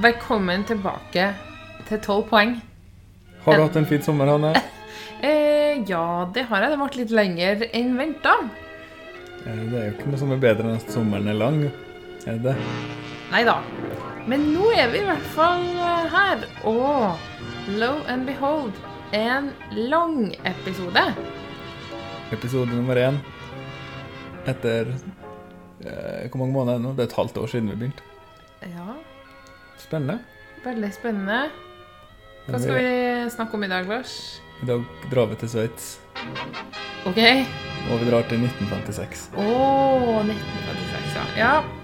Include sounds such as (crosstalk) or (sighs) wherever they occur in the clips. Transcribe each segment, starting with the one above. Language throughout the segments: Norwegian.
Velkommen tilbake til 12 poeng. Har du hatt en fin sommer, Hanne? (laughs) Eh, ja, det har jeg. Det ble litt lenger enn venta. Eh, Det er jo ikke noe som er bedre enn at sommeren er lang. Er det det? Nei da. Men nå er vi i hvert fall eh, her. Og lo and behold, en lang episode. Episode nummer én etter eh, Hvor mange måneder er det nå? Det er et halvt år siden vi begynte. Ja, Spennende. veldig spennende. Hva skal vi snakke om i dag, Lars? I dag drar vi til Sveits, OK. og vi drar til 1956. Å, 1956, ja. ja.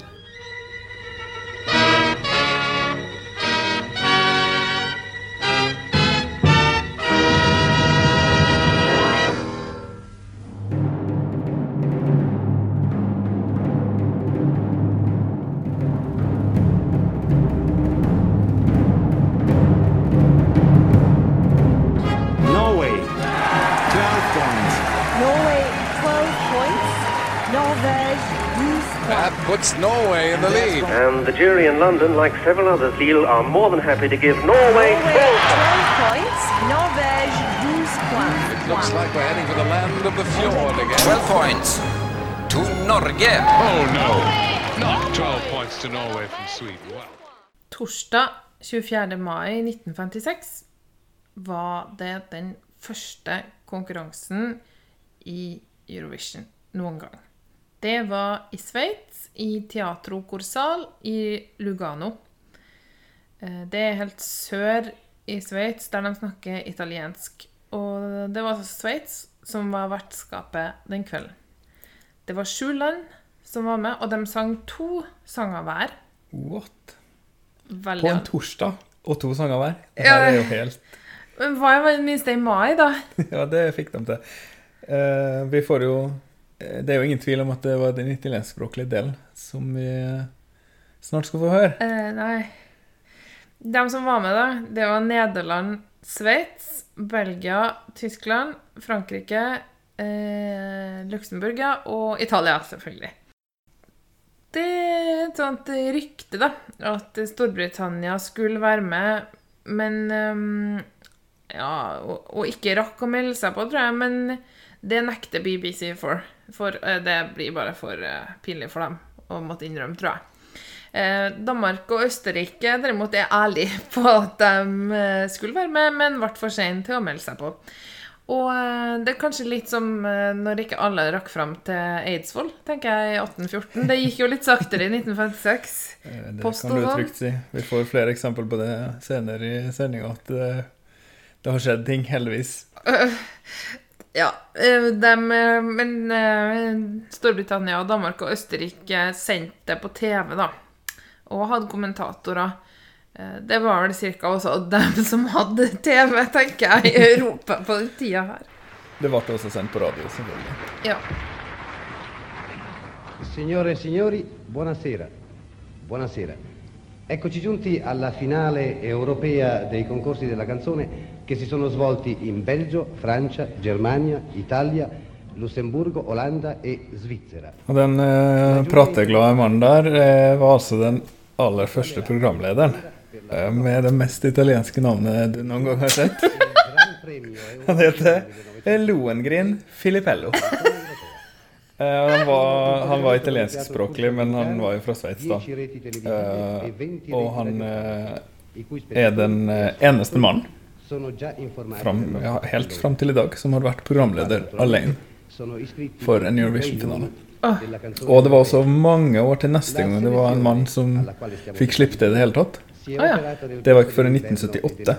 Puts Norway in the lead. And the jury in London, like several others, Lille, are more than happy to give Norway Norway 12 points. Norvège 12 points. It looks like we're heading for the land of the fjord again. 12 points to Norge. Oh no, not 12 points to Norway from Sweden. Wow. Torsdag 24. mai 1956 var det den første konkurransen i Eurovision noen gang. Det var i Sveits, i Teatro Corsal i Lugano. Eh, Det er helt sør i Sveits, der de snakker italiensk. Og det var Sveits som var vertskapet den kvelden. Det var sju land som var med, og de sang to sanger hver. What? Veldig På en torsdag og to sanger hver? Det Ja, er jo helt Men hva var det minste i mai, da? (laughs) Ja, det fikk de til. Eh, vi får jo eh, Det er jo ingen tvil om at det var den italienskspråklige delen som vi snart skal få høre. Eh, nei. De som var med, da, det var Nederland, Sveits, Belgia, Tyskland, Frankrike, eh, Luxembourg og Italia, selvfølgelig. Det er et sånt rykte, da, at Storbritannia skulle være med, men um, Ja, og, og ikke rakk å melde seg på, tror jeg, men det nekter BBC for. For eh, det blir bare for uh, pinlig for dem å måtte innrømme, tror jeg. Eh, Danmark og Østerrike derimot er ærlige (laughs) på at de eh, skulle være med, men ble for sene til å melde seg på. Og eh, det er kanskje litt som når ikke alle rakk fram til Eidsvoll, tenker jeg, i 1814. Det gikk jo litt saktere i 1956. (laughs) Eh, Det Post kan du trygt si. Vi får flere eksempler på det senere i sendinga, at det, det har skjedd ting, heldigvis. (laughs) Ja, De, eh, men eh, Storbritannia Danmark og Østerrike sendte det på TV, da. Og hadde kommentatorer. Eh, Det var vel ca. også dem (laughs) som hadde TV, tenker jeg, i Europa på den tida her. Det ble også sendt på radio, selvfølgelig. Ja. Signore e signori, buonasera. Buonasera. Eccoci giunti alla finale europea dei concorsi della canzone che si sono svolti in Belgio, Francia, Germania, Italia, Lussemburgo, Olanda e Svizzera. Og den eh, prateglade mannen der eh, var altså den aller første programlederen. Eh, med det mest italienske navnet du noen gang har sett. (laughs) Han heter Lohengrin Filippello. Eh, han, var, han var italienskspråklig, men han var jo fra Sveits, da. 10 reti televisive 20 Eh, og han eh, er den eneste mannen fram, ja, helt fram til i dag som har vært programleder alene. For en Eurovision-finale. Ah. Og det var også mange år til neste gang det var en mann som fikk slippe til i det hele tatt. Ah, ja. Det var ikke før i 1978.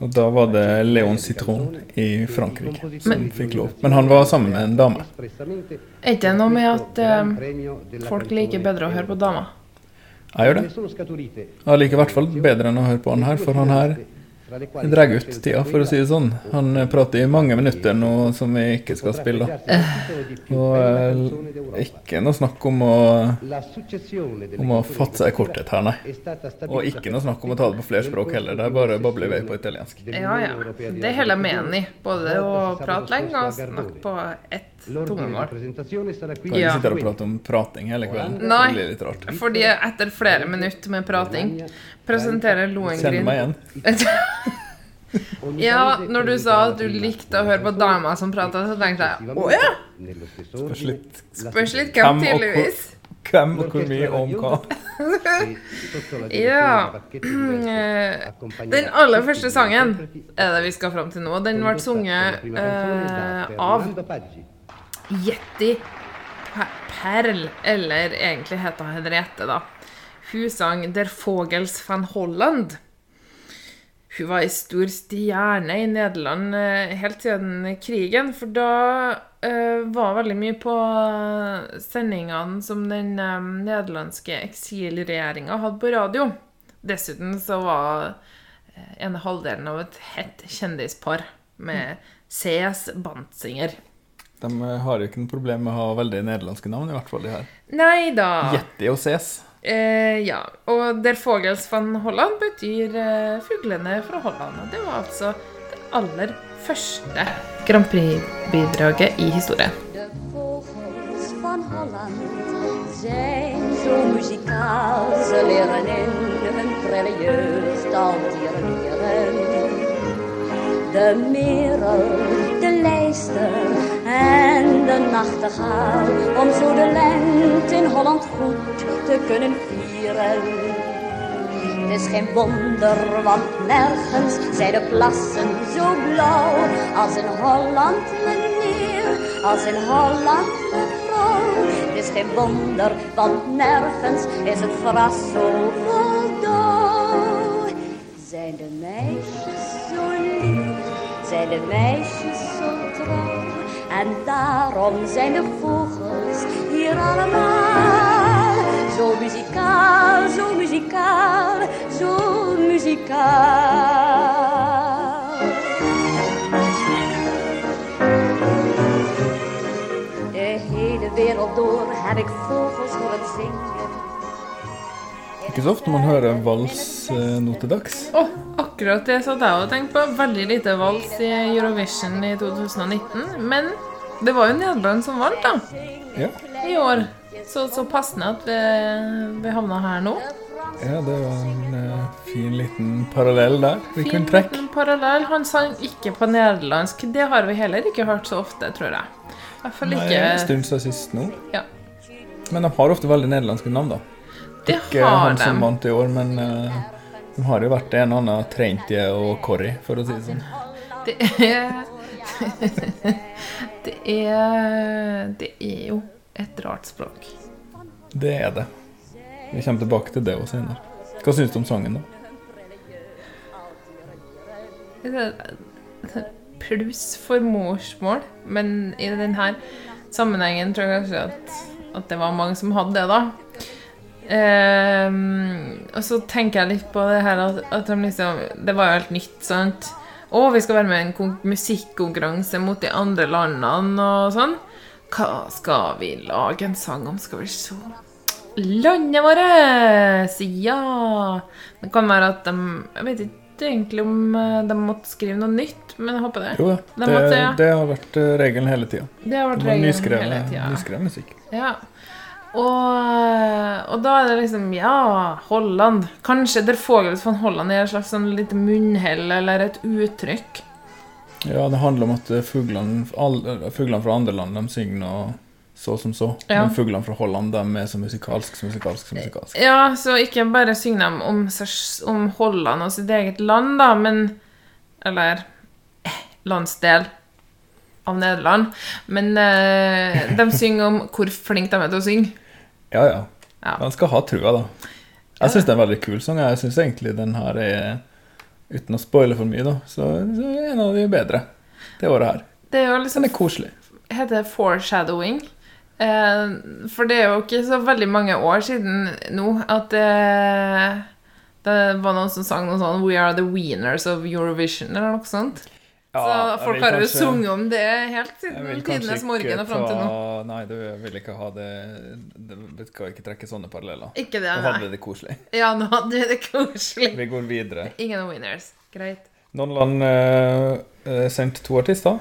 Og da var det Leon Citron i Frankrike som fikk lov. Men han var sammen med en dame. Er ikke det noe med at eh, folk liker bedre å høre på damer? Jeg gjør det. Jeg liker i hvert fall bedre enn å høre på han her, for han her Det drar ut tida, for å si det sånn. Han prater i mange minutter nå som vi ikke skal spille. Og eh, ikke noe snakk om å, om å fatte seg i korthet her, nei. Og ikke noe snakk om å ta det på flere språk heller. Det er bare å bable i vei på italiensk. Ja, ja. Det holder jeg med. Både å prate lenge og snakke på ett. Kan ikke sitte her og prate om prating hele kvelden. Nei. Det blir litt rart. Fordi etter flere minutter med prating presenterer Lohengrin Kjenn meg igjen. (laughs) Ja, når du sa at du likte å høre på damer som prata, så tenkte jeg å ja! Spørs litt Spørs litt Hvem hvem, og hvor- tydeligvis. hvem og hvor mye om hva. (laughs) Ja. Den aller første sangen er det vi skal fram til nå. Den ble sunget eh, av Jetty Perl, eller egentlig heter Henriette, da. Hun sang Der Vogels van Holland. Hun var ei stor stjerne i Nederland eh, helt siden krigen, for da uh, var veldig mye på sendingene som den um, nederlandske eksilregjeringa hadde på radio. Dessuten så var eh, ene halvdelen av et hett kjendispar med CS Bantsinger. De eh, har jo ikke noe problem med å ha veldig nederlandske navn, i hvert fall de her. Nei da. Jetty og Ses. Eh, ja. Og Der Vogels van Holland betyr eh, fuglene fra Holland. Og det var altså det aller første Grand Prix-bidraget i historien. De vogels van Holland zijn zo muzikaal. Ze leren in hun al. De merel, de en de nachtegaal. Om zo de lente in Holland goed te kunnen vieren. Het is geen wonder, want nergens zijn de plassen zo blauw als in Holland, meneer, als in Holland, mevrouw. Het is geen wonder, want nergens is het gras zo vol dauw. Zijn de meisjes zo lief, zijn de meisjes. En daarom zijn de vogels hier allemaal zo muzikaal, zo muzikaal, zo muzikaal. De hele wereld door heb ik vogels horen zingen. Ikke så ofte man hører vals eh, nå til dags. Oh, akkurat det satt jeg og tenkte på. Veldig lite vals i Eurovision i 2019. Men det var jo Nederland som vant, da. Ja. I år. Så, så passende at vi, vi havna her nå. Ja, det var en uh, fin liten parallell der vi Fin kunne trekke. liten parallell. Han sang ikke på nederlandsk. Det har vi heller ikke hørt så ofte, tror jeg. I hvert fall Nei, ikke en stund siden sist nå. Ja. Men de har ofte veldig nederlandske navn, da. Det Ikke har han som vant i år, men uh, de har jo vært en annen Treintje og Corrie, for å si det sånn. Det er (laughs) Det er Det er jo et rart språk. Det er det. Vi kommer tilbake til det også senere. Hva syns du om sangen, da? Pluss for morsmål, men i denne sammenhengen tror jeg kanskje at, at det var mange som hadde det, da. Ehm, og så tenker jeg litt på det her at, at de liksom Det var jo helt nytt, sant? Å, vi skal være med i en kon- musikkonkurranse mot de andre landene og sånn. Hva skal vi lage en sang om? Skal vi se Landet vårt! Ja! Det kan være at de Jeg vet ikke egentlig om eh, de måtte skrive noe nytt, men jeg håper det. Jo da, De det, måtte, ja. det har vært eh, regelen hele tida. Det har vært regelen hele tida. nyskrevet musikk. Ja. Og, og da er det liksom Ja, Holland. Kanskje Der Vogels von Holland er et slags sånn lite munnhell eller et uttrykk. Ja, det handler om at eh, fuglene eh, fuglene fra andre land de synger så som så. Ja. Men fuglene fra Holland de er så musikalsk, så musikalsk, så musikalsk. Ja, så ikke bare synger de om, om Holland og sitt eget land, da, men Eller eh, landsdel av Nederland. Men eh, de synger om hvor flinke de er til å synge. Ja, ja. Ja. Man skal ha trua, da. Jeg syns det er en veldig kul sang. Jeg syns egentlig den her er Uten å spoile for mye, da, så, så er en av de bedre det året her. Det er jo liksom Den er koselig. heter foreshadowing. Eh, for det er jo ikke så veldig mange år siden nå at det, Det var noen som sang noe sånn We are the winners of Eurovision, eller noe sånt. Ja, så folk har jo sunget om det helt siden tidenes morgen og fram til nå. Nei, du vil ikke ha det, Du skal ikke trekke sånne paralleller. Ikke det, nei. Nå hadde vi det koselig. Ja, nå hadde vi det koselig. Vi går videre. Ingen winners. Greit. Noen land eh, eh, sendte to artister,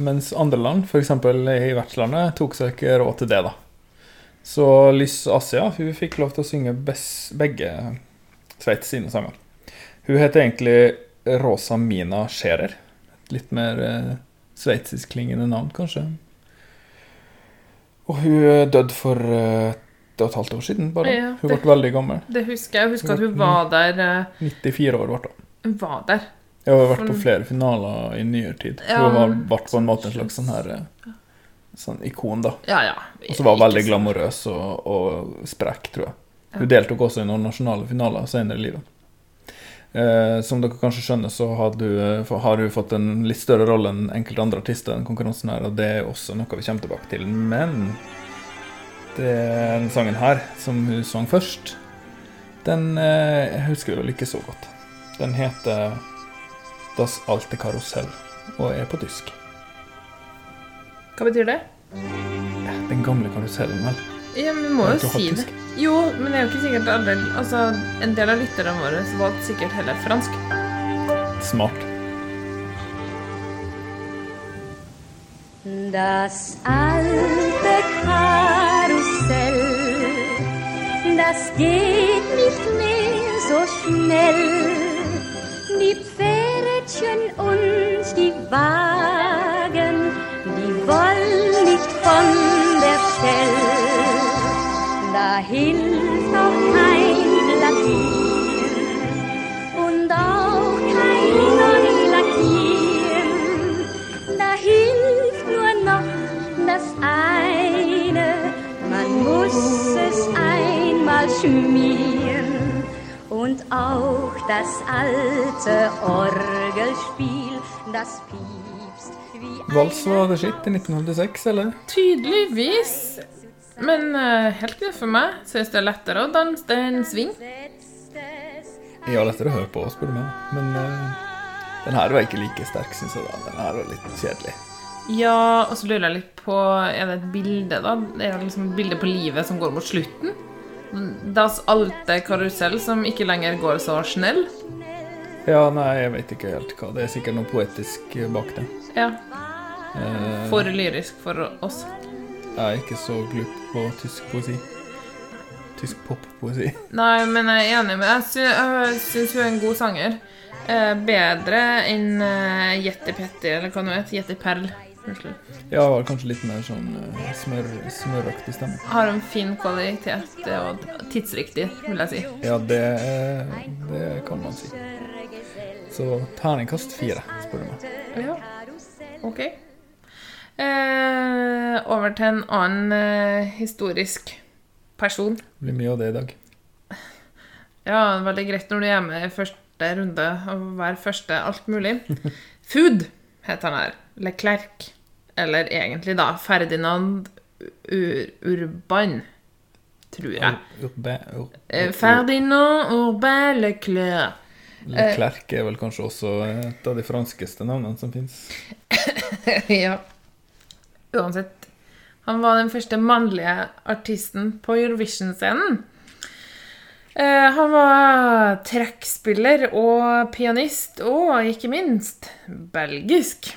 mens andre land, f.eks. i vertslandet, tok seg ikke råd til det, da. Så Lys Asia hun fikk lov til å synge begge Sveits sine sanger. Hun heter egentlig Rosa Mina Scherer. Litt mer eh, sveitsiskklingende navn, kanskje. Og hun døde for eh, et og et halvt år siden, bare. Ja, hun det- ble veldig gammel. Det husker jeg. Jeg husker at hun var der eh, 94 år ble hun. Hun var der. Ja, hun har vært på flere finaler i nyere tid. Ja, hun ble på en måte en slags sånn her eh, Sånn ikon, da. Ja, ja. Og så var hun veldig glamorøs og, og sprek, tror jeg. Hun Ja. deltok også i noen nasjonale finaler senere i livet. Eh, som dere kanskje skjønner, så har, hun, eh, har hun fått en litt større rolle enn enkelte andre artister i den konkurransen her, og det er også noe vi kommer tilbake til. Men den sangen her, som hun sang først, den eh, husker jeg vel ikke så godt. Den heter Das alte Karussell og er på tysk. Hva betyr det? Den gamle karusellen, vel. Ja, men vi må jo si det. Jo, men det er jo ikke sikkert alle Altså, en del av lytterne våre valgte sikkert heller fransk. Smart. Das alte Karussell, das geht nicht mehr so schnell. Die Pferdchen und die Wagen, schmieren. Und auch das alte Orgelspiel, das piepst wie Vals var det skitt i 1956, eller? Tydeligvis. Men eh, helt greit for meg. Syns det er lettere å danse enn swing. Ja, lettere å høre på, spør du meg. Men uh, den her var ikke like sterk, syns jeg. da. Den her var litt kjedelig. Ja, og så lurer jeg litt på Er det et bilde, da? Er det liksom et bilde på livet som går mot slutten? Das alte karusell som ikke lenger går så snell? Ja, nei, jeg vet ikke helt hva. Det er sikkert noe poetisk bak det. Ja. Eh, For lyrisk for oss. Jeg er ikke så glup på tysk poesi. Tysk poppoesi. (laughs) Nei, men jeg er enig med Jeg, jeg syns hun er en god sanger. Eh, bedre enn eh, Jetty Petty, eller hva nå heter. Jetty Perl. Unnskyld. Ja, kanskje litt mer sånn eh, smør, smøraktig stemme. Har en fin kvalitet og tidsriktig, vil jeg si. Ja, det, eh, det kan man si. Så terningkast fire, spør du meg. Ja. OK. Eh, over til en annen eh, historisk person. Det blir mye av det i dag. Ja, veldig greit når du er med i første runde og være første alt mulig. (laughs) Food heter han her. Leclerc. Eller egentlig, da, Ferdinand Ur Urban, tror jeg. Urbe, ur, ur, Ferdinand Urbain Leclerc. Leclerc er vel kanskje også et av de franskeste navnene som fins. (laughs) ja. Uansett. Han var den første mannlige artisten på Eurovision-scenen. Eh, han var trekkspiller og pianist, og ikke minst belgisk.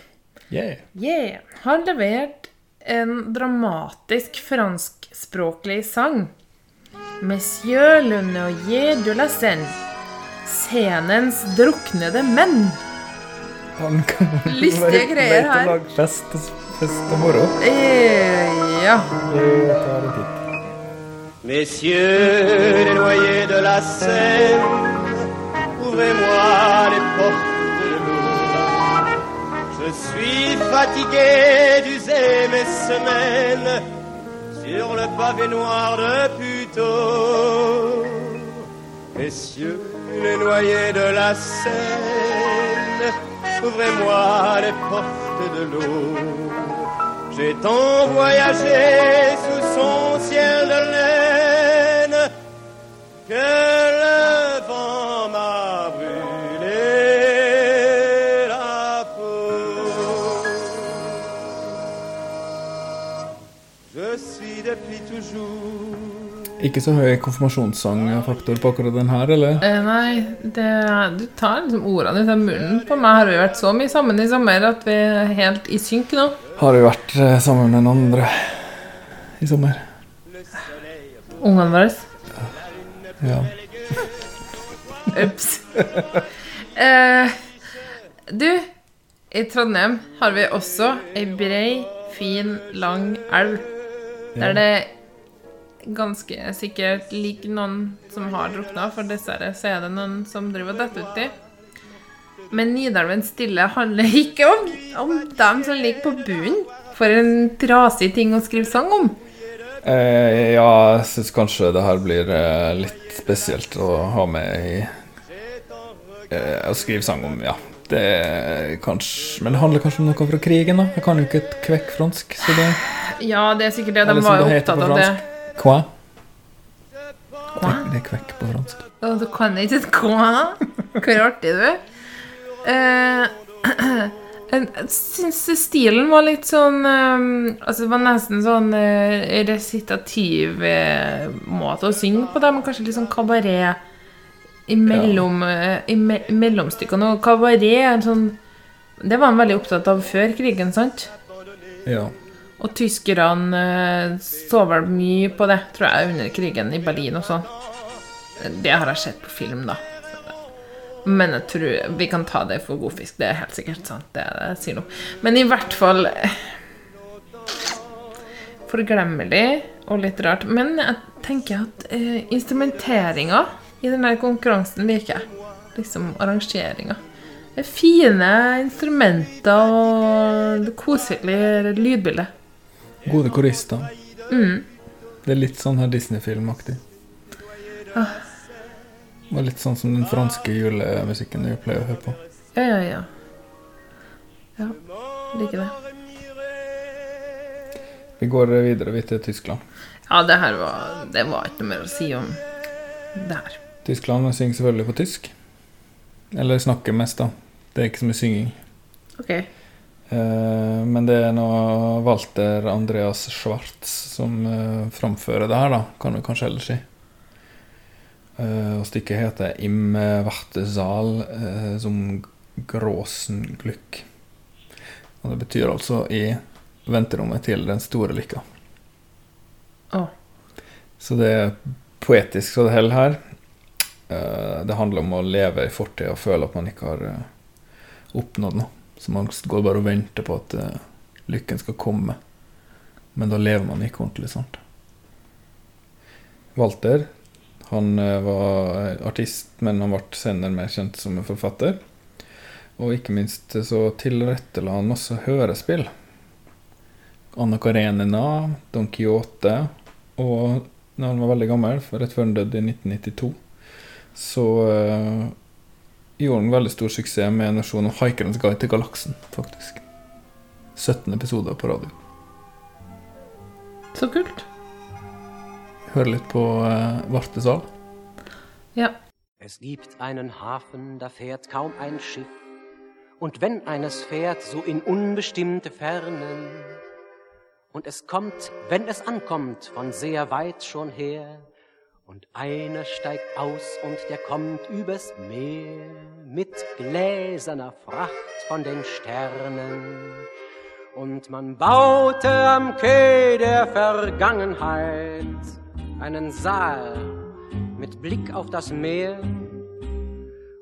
Yeah. Yeah. Har levert en dramatisk franskspråklig sang. Monsieur le noyer de la Seine. Scenens druknede menn. Lystige (laughs) greier her. Fest, fest og moro. Eh, ja. Vi tar en titt. Messieurs les noyés de la Seine, ouvrez-moi les portes de l'eau. Je suis fatigué d'user mes semaines sur le pavé noir de Puteaux. Messieurs les noyés de la Seine, ouvrez-moi les portes de l'eau. J'ai tant voyagé sous son ciel de laine Ikke så høy konfirmasjonssangfaktor på akkurat den her, eller? Eh, nei, det, du tar liksom ordene ut av munnen på meg. Har vi vært så mye sammen i sommer at vi er helt i synk nå? Har vi vært eh, sammen med noen andre i sommer. Ungene våre. Ja. Ops. Eh, du, i Trondheim har vi også ei brei, fin, lang elv. Der det ganske sikkert ligger noen som har drukna, for dessverre så er det noen som driver og detter uti. Men Nidelven stille handler ikke om, om dem som ligger på bunnen. For en trasig ting å skrive sang om. Eh, ja, jeg syns kanskje det her blir eh, litt spesielt å ha med i eh, Å skrive sang om, ja. Det er kanskje Men det handler kanskje om noe fra krigen, da. Jeg kan jo ikke et kvekk fransk, så det Ja, det er sikkert det. De var jo opptatt av det. Quoi? Det er kvekk på fransk. Å, du kan ikke et quoi? Hvor artig du er. Eh, (clears throat) jeg syns stilen var litt sånn um, Altså, det var nesten sånn uh, resitativ uh, måte å synge på, da, men kanskje litt sånn kabaret imellom eh, i me mellomstykkene. Og kabaret er en sånn Det var han veldig opptatt av før krigen, sant? Ja. Og tyskerne eh, så vel mye på det, tror jeg, under krigen i Berlin og sånn. Det har jeg sett på film, da. Men jeg tror vi kan ta det for god fisk. Det er helt sikkert sant, det jeg sier nå. Men i hvert fall eh, Forglemmelig og litt rart. Men jeg tenker at eh, instrumenteringa i den der konkurransen liker jeg. Liksom arrangeringa. Er fine instrumenter og koselig lydbilde. Gode korister. Mm. Det er litt sånn her Disney-filmaktig. Ah. Var litt sånn som den franske julemusikken du pleier å høre på. Ja, ja, ja. Ja, liker det. Vi går videre vi til Tyskland. Ja, det her var Det var ikke noe mer å si om det her. Tyskland synger selvfølgelig på tysk. Eller snakker mest, da. Det er ikke så mye synging. Ok. Eh, men det er nå Walter Andreas Schwartz som eh, framfører det her, da, kan vi kanskje ellers si. Eh, og stykket heter 'Im Wartesaal eh, som Gråsen Glück'. Og det betyr altså 'i venterommet til den store lykka'. Å. Så det er poetisk så det holder her. Det handler om å leve i fortida og føle at man ikke har oppnådd noe. Så angst går bare og venter på at uh, lykken skal komme. Men da lever man ikke ordentlig, sant. Walter han uh, var artist, men han ble senere mer kjent som en forfatter. Og ikke minst så tilrettela han masse hørespill. Anna Karenina, Don Quijote. Og når han var veldig gammel, rett før han døde i 1992, så eh, gjorde han veldig stor suksess med en versjon av 'Haikerens guide til galaksen', faktisk. 17 episoder på radio. Så kult. Høre litt på uh, Vartesal. Ja. Es gibt einen Hafen, da fährt kaum ein Schiff. Und wenn eines fährt, so in unbestimmte Fernen. Und es kommt, wenn es ankommt, von sehr weit schon her. Und einer steigt aus und der kommt übers Meer mit gläserner Fracht von den Sternen. Und man baute am Quai der Vergangenheit einen Saal mit Blick auf das Meer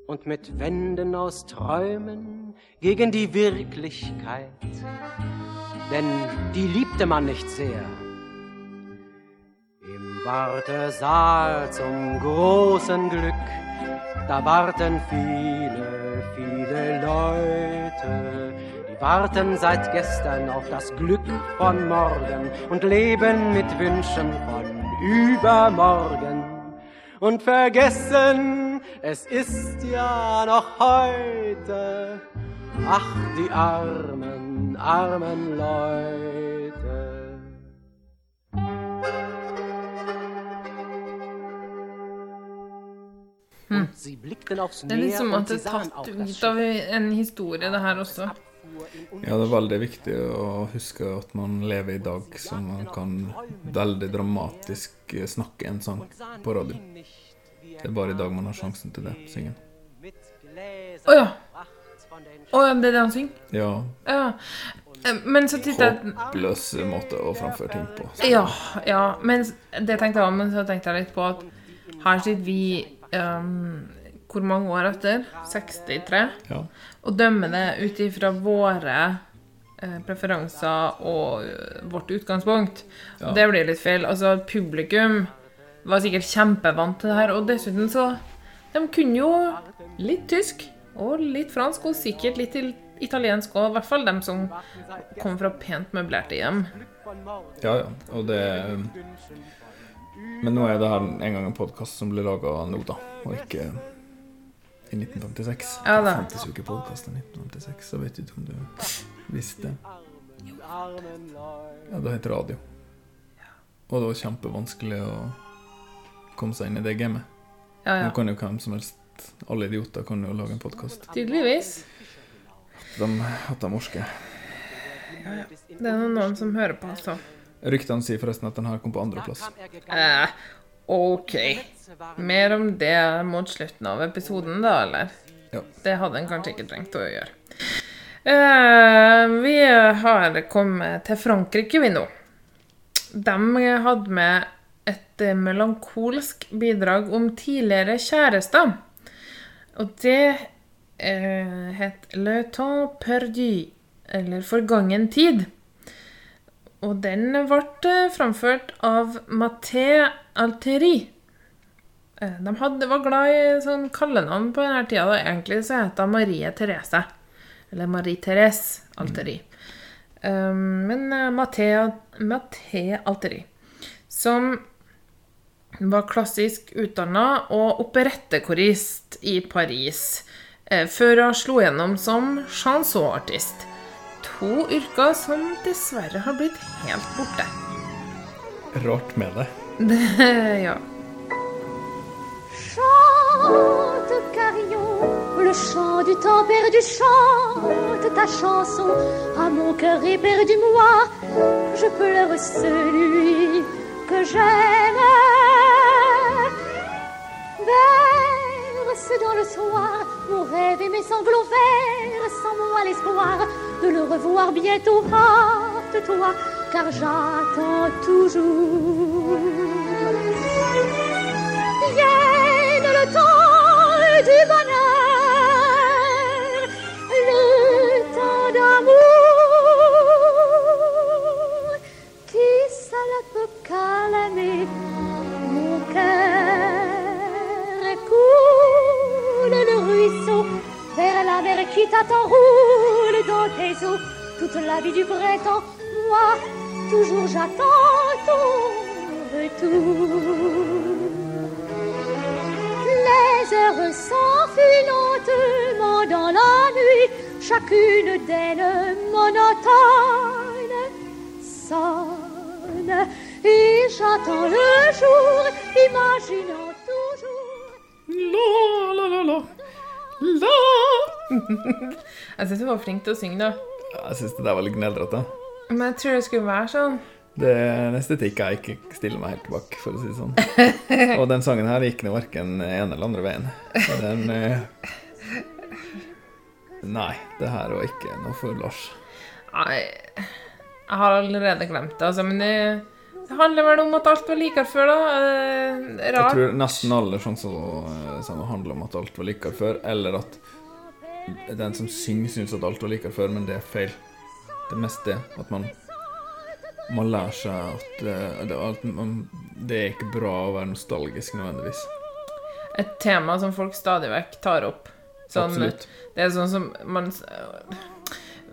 und mit Wänden aus Träumen gegen die Wirklichkeit. Denn die liebte man nicht sehr. Im Wartesaal zum großen Glück, da warten viele, viele Leute. Die warten seit gestern auf das Glück von morgen und leben mit Wünschen von übermorgen. Und vergessen, es ist ja noch heute. Ach, die armen, armen Leute. Aufs Det er liksom at det er tatt ut av en historie, det her også. Ja, det er veldig viktig å huske at man lever i dag, så man kan veldig dramatisk snakke en sang på radio. Det er bare i dag man har sjansen til det, synge. Å ja. Oh, ja, det er det han synger? Ja, Ja. Eh, Men så titta jeg håpløs måte å framføre ting på. Ja, ja. Men det tenkte jeg også, men så tenkte jeg litt på at her sitter vi ehm, Hvor mange år etter? 63? Ja. Og dømmer det ut ifra våre eh, preferanser og eh, vårt utgangspunkt. Ja. Og det blir litt feil. Altså, publikum var sikkert kjempevant til det her, og dessuten så De kunne jo litt tysk og litt fransk, og sikkert litt italiensk òg. I hvert fall dem som kom fra pent møblerte hjem. Ja, ja. Og det Men nå er det her en gang en podkast som blir laga nå, da, og ikke i 1956. Ja da. Det fantes jo ikke podkast i 1956, så vet du ikke om du visste det. Ja, det heter radio. Og det var kjempevanskelig å komme seg inn i det gamet. Ja, ja. Nå kan jo hvem som helst, alle idioter, kan jo lage en podkast. Tydeligvis. De, at de orker. Det er noen som hører på, altså. Ryktene sier forresten at den her kom på andreplass. Eh, OK. Mer om det mot slutten av episoden, da, eller? Ja. Det hadde en kanskje ikke trengt å gjøre. Eh, vi har kommet til Frankrike, vi nå. De hadde med et eh, melankolsk bidrag om tidligere kjærester. Og det eh, het Le temps perdu, eller Forgangen tid. Og den ble eh, framført av Mathé Alteri. Eh, De hadde, var glad i sånn kallenavn på denne tida. Da. Egentlig så het hun Marie Therese. Eller Marie Therese Alteri. Um, men eh, Mathé Alteri, som var klassisk utdanna og operettekorist i Paris, før hun slo gjennom som chansonartist. To yrker som dessverre har blitt helt borte. Rart med det. Det, (laughs) ja. Chante, carillon, le chant du temps perdu, chante ta chanson. À mon cœur éperdu-moi, je pleure celui que j'aime. Dans le soir mon rêve et mes sanglots verse sans moi l'espoir de le revoir bientôt. Hâte-toi, car j'attends toujours. Vienne le temps du bonheur, le temps d'amour qui seul peut calmer vers la mer qui t'attend, roule dans tes eaux toute la vie du printemps. Moi, toujours j'attends ton retour. Les heures s'enfuient lentement dans la nuit, chacune d'elles monotone sonne et j'attends le jour, imaginant toujours. La, La. (laughs) Jeg syns du var flink til å synge, da. Jeg syns det der var litt gneldrete. Men jeg tror det skulle være sånn. Det er en estetikk jeg ikke stiller meg helt bak, for å si det sånn. (laughs) Og den sangen her gikk nå verken ene eller andre veien. Så Den eh, Nei, det her var ikke noe for Lars. Nei, jeg har allerede glemt det, altså. Men det, det handler vel om at alt var likere før, da. Eh, Jeg tror nesten alle sjanser handler om at alt var likere før, eller at den som synger, syns at alt var likere før, men det er feil. Det er mest det at man man lærer seg at eh, det, at man, det er ikke bra å være nostalgisk nødvendigvis. Et tema som folk stadig vekk tar opp. Sånn, Absolutt. Det er sånn som man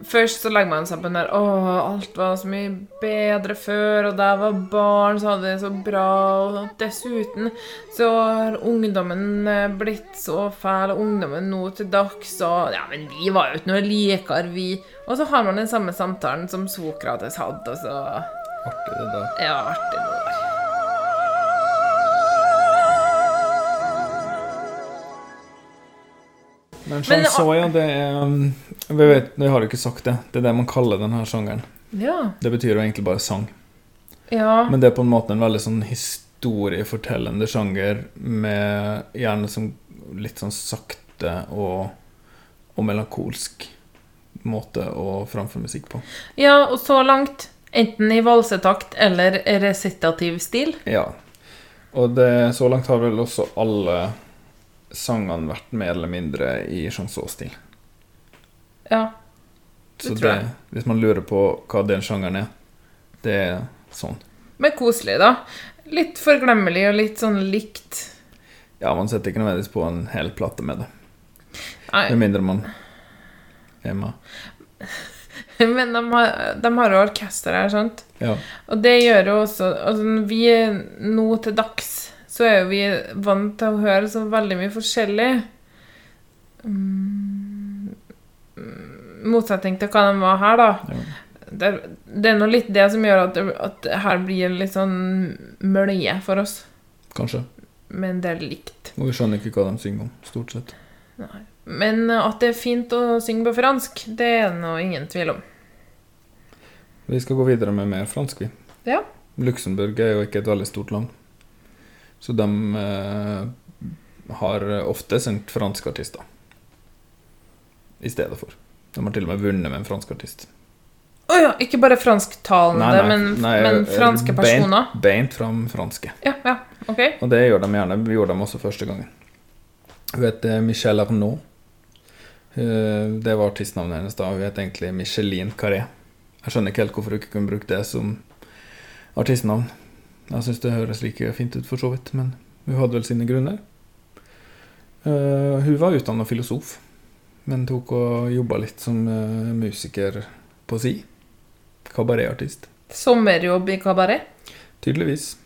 Først så legger man seg på den der Å, alt var så mye bedre før, og da jeg var barn, så hadde jeg det så bra, og dessuten så har ungdommen eh, blitt så fæl, og ungdommen nå til dags, og Ja, men vi var jo ikke noe likere, vi. Og så har man den samme samtalen som Sokrates hadde, og så Artig, det da. Ja, artig det der. Men ja, det er um, Vi vet, vi har jo ikke sagt det. Det er det man kaller denne sjangeren. Ja. Det betyr jo egentlig bare sang. Ja. Men det er på en måte en veldig sånn historiefortellende sjanger med gjerne som litt sånn sakte og, og melankolsk måte å framføre musikk på. ja, og så langt enten i valsetakt eller resitativ stil. Ja. Og det, så langt har vel også alle sangene vært mer eller mindre i chanson-stil. Ja. Så tror det, jeg. hvis man lurer på hva den sjangeren er, det er sånn. Men koselig, da. Litt forglemmelig og litt sånn likt. Ja, man setter ikke nødvendigvis på en hel plate med det. Nei. Med mindre man er med. (laughs) Men de har, de har orkester her, sant? Ja. Og det gjør jo også Altså, vi er nå til dags, så er jo vi vant til å høre så veldig mye forskjellig. Mm, motsetning til hva de var her, da. Det, er- det er nå litt det som gjør at, at her blir litt sånn mølje for oss. Kanskje. Men det er likt. Og vi skjønner ikke hva de synger om, stort sett. Nei. Men at det er fint å synge på fransk, det er det nå ingen tvil om. Vi skal gå videre med mer fransk, vi. Ja. Luxembourg er jo ikke et veldig stort land. Så de eh, har ofte sendt franske artister i stedet for. De har til og med vunnet med en fransk artist. Å ja, ikke bare fransktalende, men, men franske personer. Beint, beint fram franske. Ja, ja, ok. Og det gjør de gjerne. Vi gjorde dem også første gangen. Hun heter Michelle Arnaud. Eh, Det var artistnavnet hennes da. Hun het egentlig Micheline Carré. Jeg skjønner ikke helt hvorfor hun ikke kunne bruke det som artistnavn. Jeg syns det høres like fint ut, for så vidt, men hun hadde vel sine grunner. Uh, Hun var utdanna filosof, men tok og jobba litt som uh, musiker på si. Kabaretartist. Sommerjobb i kabaret. Tydeligvis.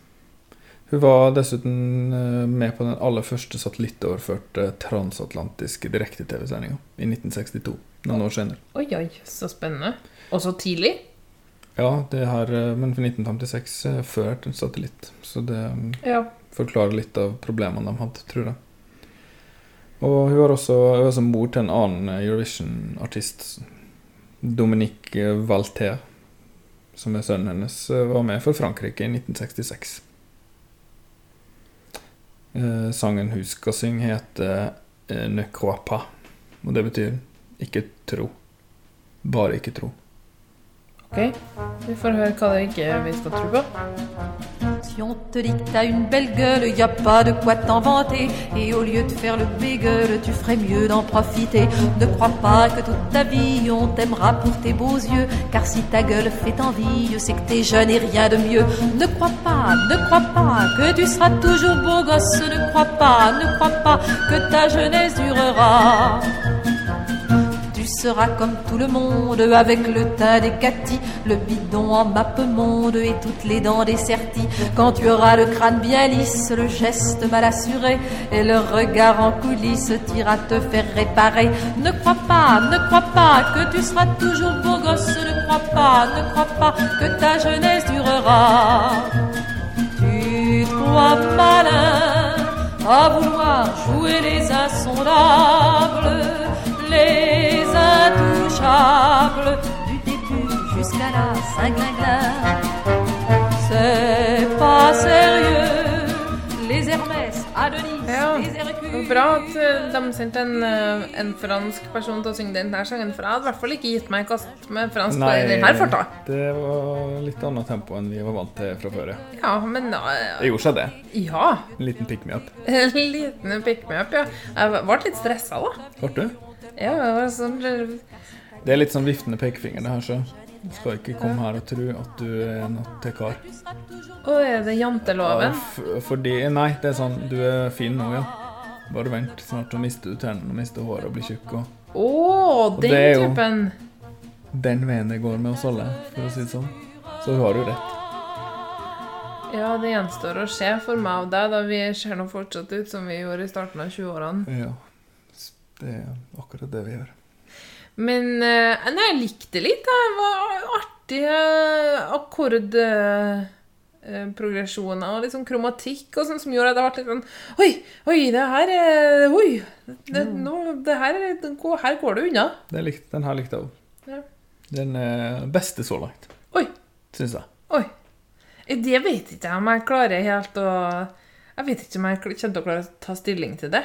Hun var dessuten eh, med på den aller første satellittoverførte transatlantiske direkte-TV-sendinga i 1962. Noen år senere. Oi, oi, så spennende. Og så tidlig. Ja, det her, eh, men for 1956 ført før en satellitt. Så det mm, Ja. forklarer litt av problemene de hadde, tror jeg. Og hun var også, hun var også mor til en annen eh, Eurovision-artist, Dominique Valter, som er sønnen hennes, eh, var med for Frankrike i 1966. Eh, sangen hun skal synge, heter eh, Ne crois pas. Og det betyr ikke tro. Bare ikke tro. Si on te dit que t'as une belle gueule, y a pas de quoi t'en vanter. Et au lieu de faire le bégueule, tu ferais mieux d'en profiter. Ne crois pas que toute ta vie on t'aimera pour tes beaux yeux. Car si ta gueule fait envie, c'est que t'es jeune et rien de mieux. Ne crois pas, ne crois pas que tu seras toujours beau gosse. Ne crois pas, ne crois pas que ta jeunesse durera. Tu seras comme tout le monde, avec le teint des Cathy, le bidon en mappe monde et toutes les dents des serties. Quand tu auras le crâne bien lisse, le geste mal assuré et le regard en coulisses t'ira te faire réparer. Ne crois pas, ne crois pas que tu seras toujours beau gosse. Ne crois pas, ne crois pas que ta jeunesse durera. Tu te crois malin à vouloir jouer les insondables, les intouchables, du début jusqu'à la Saint-Glinglin. C'est pas sérieux, les Hermès, Adonis, Ja, les Hercules. bra at eh, de sendte en, eh, en fransk person til å synge denne sangen, for jeg hadde i hvert fall ikke gitt meg i kast med fransk på denne farta. det var litt annet tempo enn vi var vant til fra før. ja. Ja, men da Det gjorde seg, det. Ja. En liten pick me up. (laughs) En liten pick me up, ja. Jeg ble litt stressa, da. Ble du? Ja, sånn Det er litt sånn viftende pekefinger, det her, så du skal ikke komme her og tro at du er en attekar. Å, er det janteloven? Ja, Fordi Nei, det er sånn Du er fin nå, ja. Bare vent. Snart så mister du tennene og mister håret og blir tjukk. Og Og den det er jo- typen. den veien det går med oss alle, for å si det sånn. Så hun har jo rett. Ja, det gjenstår å se for meg og deg, da vi ser nå fortsatt ut som vi gjorde i starten av 20-årene. Ja. Det er akkurat det vi gjør. Men eh, nei, jeg likte litt. Det var artige akkordprogresjoner akkord... eh, eh, og sånn kromatikk og sånn som gjorde at det ble litt sånn Oi, oi, det her er Oi! Det, nå, det her, er- her går det unna. Det lik, den her likte jeg òg. Ja. Den beste så langt. Oi. Syns jeg. Oi. Eh, Det vet ikke jeg om jeg klarer helt å Jeg vet ikke om jeg kommer til å klare å ta stilling til det.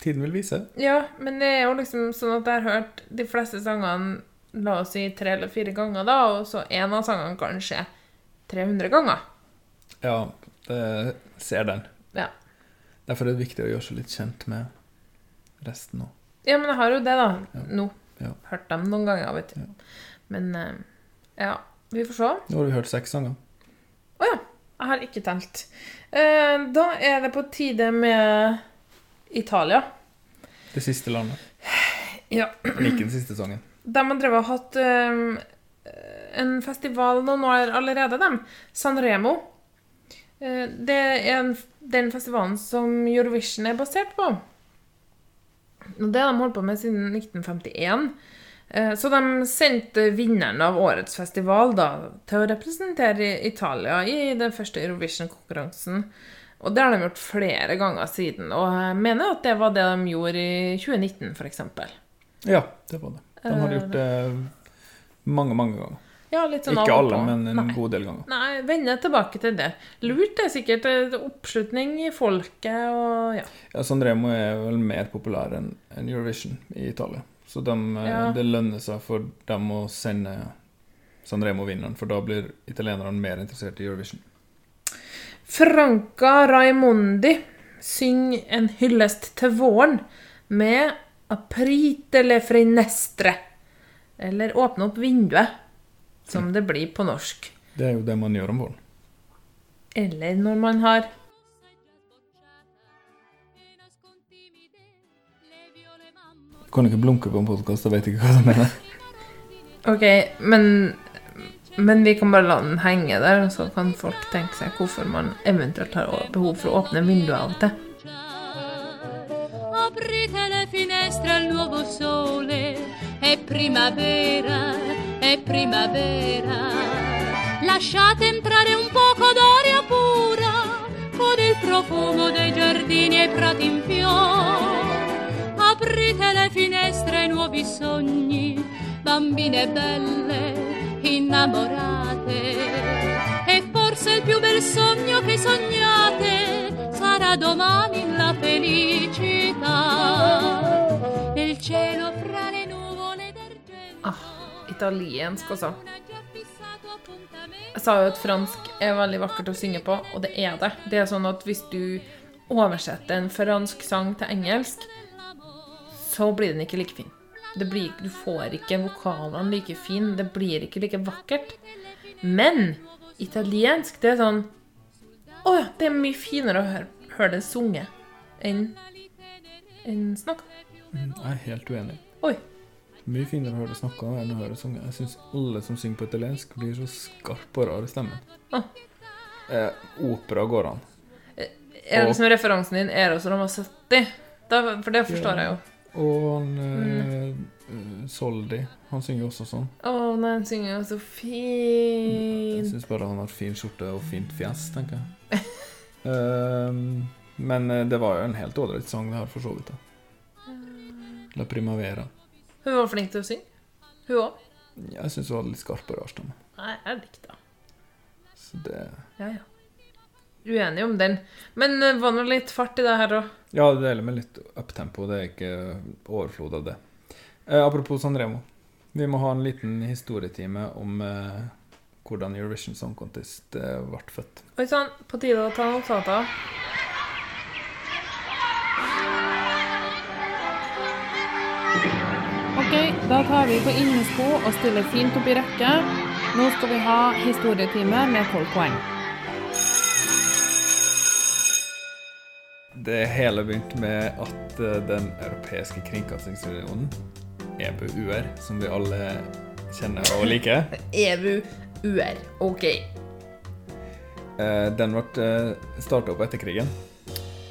Tiden vil vise. Ja, men det er jo liksom sånn at jeg har hørt de fleste sangene la oss si tre eller fire ganger, da, og så en av sangene kanskje 300 ganger. Ja, det ser den. Ja. Derfor er det viktig å gjøre seg litt kjent med resten òg. Ja, men jeg har jo det, da. Nå. Ja. Hørt dem noen ganger, vet du. Men eh, ja, vi får se. Nå har vi hørt seks sanger. Å ja. Jeg har ikke telt. Eh, da er det på tide med Italia. Det siste landet. Ja. Ikke den siste sangen. De har drevet og hatt um, en festival noen år allerede, dem. San Remo. Eh, det er en, den festivalen som Eurovision er basert på. Og det har de holdt på med siden 1951. Eh, Så de sendte vinneren av årets festival da, til å representere Italia i den første Eurovision-konkurransen. Og det har de gjort flere ganger siden. Og jeg mener at det var det de gjorde i 2019, f.eks. Ja, det var det. De har gjort det mange, mange ganger. Ja, sånn Ikke alle, men en Nei. god del ganger. Nei, vende tilbake til det. Lurt er sikkert eh, oppslutning i folket og ja. Ja, Sanremo er vel mer populær enn enn Eurovision i Italia. Så de, eh, Ja. det lønner seg for dem å sende Sanremo-vinneren, for da blir italienerne mer interessert i Eurovision. Franca Raimondi synger en hyllest til våren med 'Apritele frinestre', eller 'Åpne opp vinduet', som det blir på norsk. Det er jo det man gjør om våren. Eller når man har Du kan ikke blunke på en podkast, da vet ikke hva du mener. Ok, men, men vi kan bare la den henge der, og så kan folk tenke seg hvorfor man eventuelt har behov for å åpne vinduet av og til. Le finestre al nuovo sole, è primavera, è primavera. Lasciate entrare un poco d'aria pura, con il profumo dei giardini e prati in fiore. Aprite le finestre ai nuovi sogni, bambine belle, innamorate. E forse il più bel sogno che sognate sarà domani la felicità. Nel cielo fra le nuvole Ah, italiensk også. Jeg sa jo at fransk er veldig vakkert å synge på, og det er det. Det er sånn at hvis du oversetter en fransk sang til engelsk, så blir den ikke like fin. Det blir, du får ikke vokalene like fin, det blir ikke like vakkert. Men italiensk, det er sånn Å ja, det er mye finere å høre, høre det sunget enn enn snakka. Mm, Jeg er helt uenig. Oi. Mye finere å høre det snakka enn å høre det sunget. Jeg syns alle som synger på italiensk, blir så skarpe og rare i stemmen. Ah. Eh, opera går an. Er det liksom referansen din Eros Ramazzotti? Da, for det forstår jeg jo. Og han Mm. eh, Soldi, han synger også sånn. Å, nei, han synger jo så fint. Jeg syns bare han har fin skjorte og fint fjes, tenker jeg. (laughs) Ehm, men eh, det var jo en helt ålreit sang, det her, for så vidt. da. La Primavera. Hun var flink til å synge. Hun òg. Jeg syns hun hadde litt skarpere og. Nei, jeg likte henne. Så det Ja, ja. Uenig om den. Men det var nå litt fart i det her òg. Ja, det deler med litt uptempo. Det er ikke overflod av det. Eh, apropos Sanremo. Vi må ha en liten historietime om eh, hvordan Eurovision Song Contest eh, ble født. Oi sann, på tide å ta notater. Ok, da tar vi på innesko og stiller fint opp i rekke. Nå skal vi ha historietime med 12 poeng. Det hele begynte med at eh, Den europeiske kringkastingsunionen, EBU-UR, som vi alle kjenner og liker, (laughs) EBUR. UR. Ok. eh, den ble starta opp etter krigen.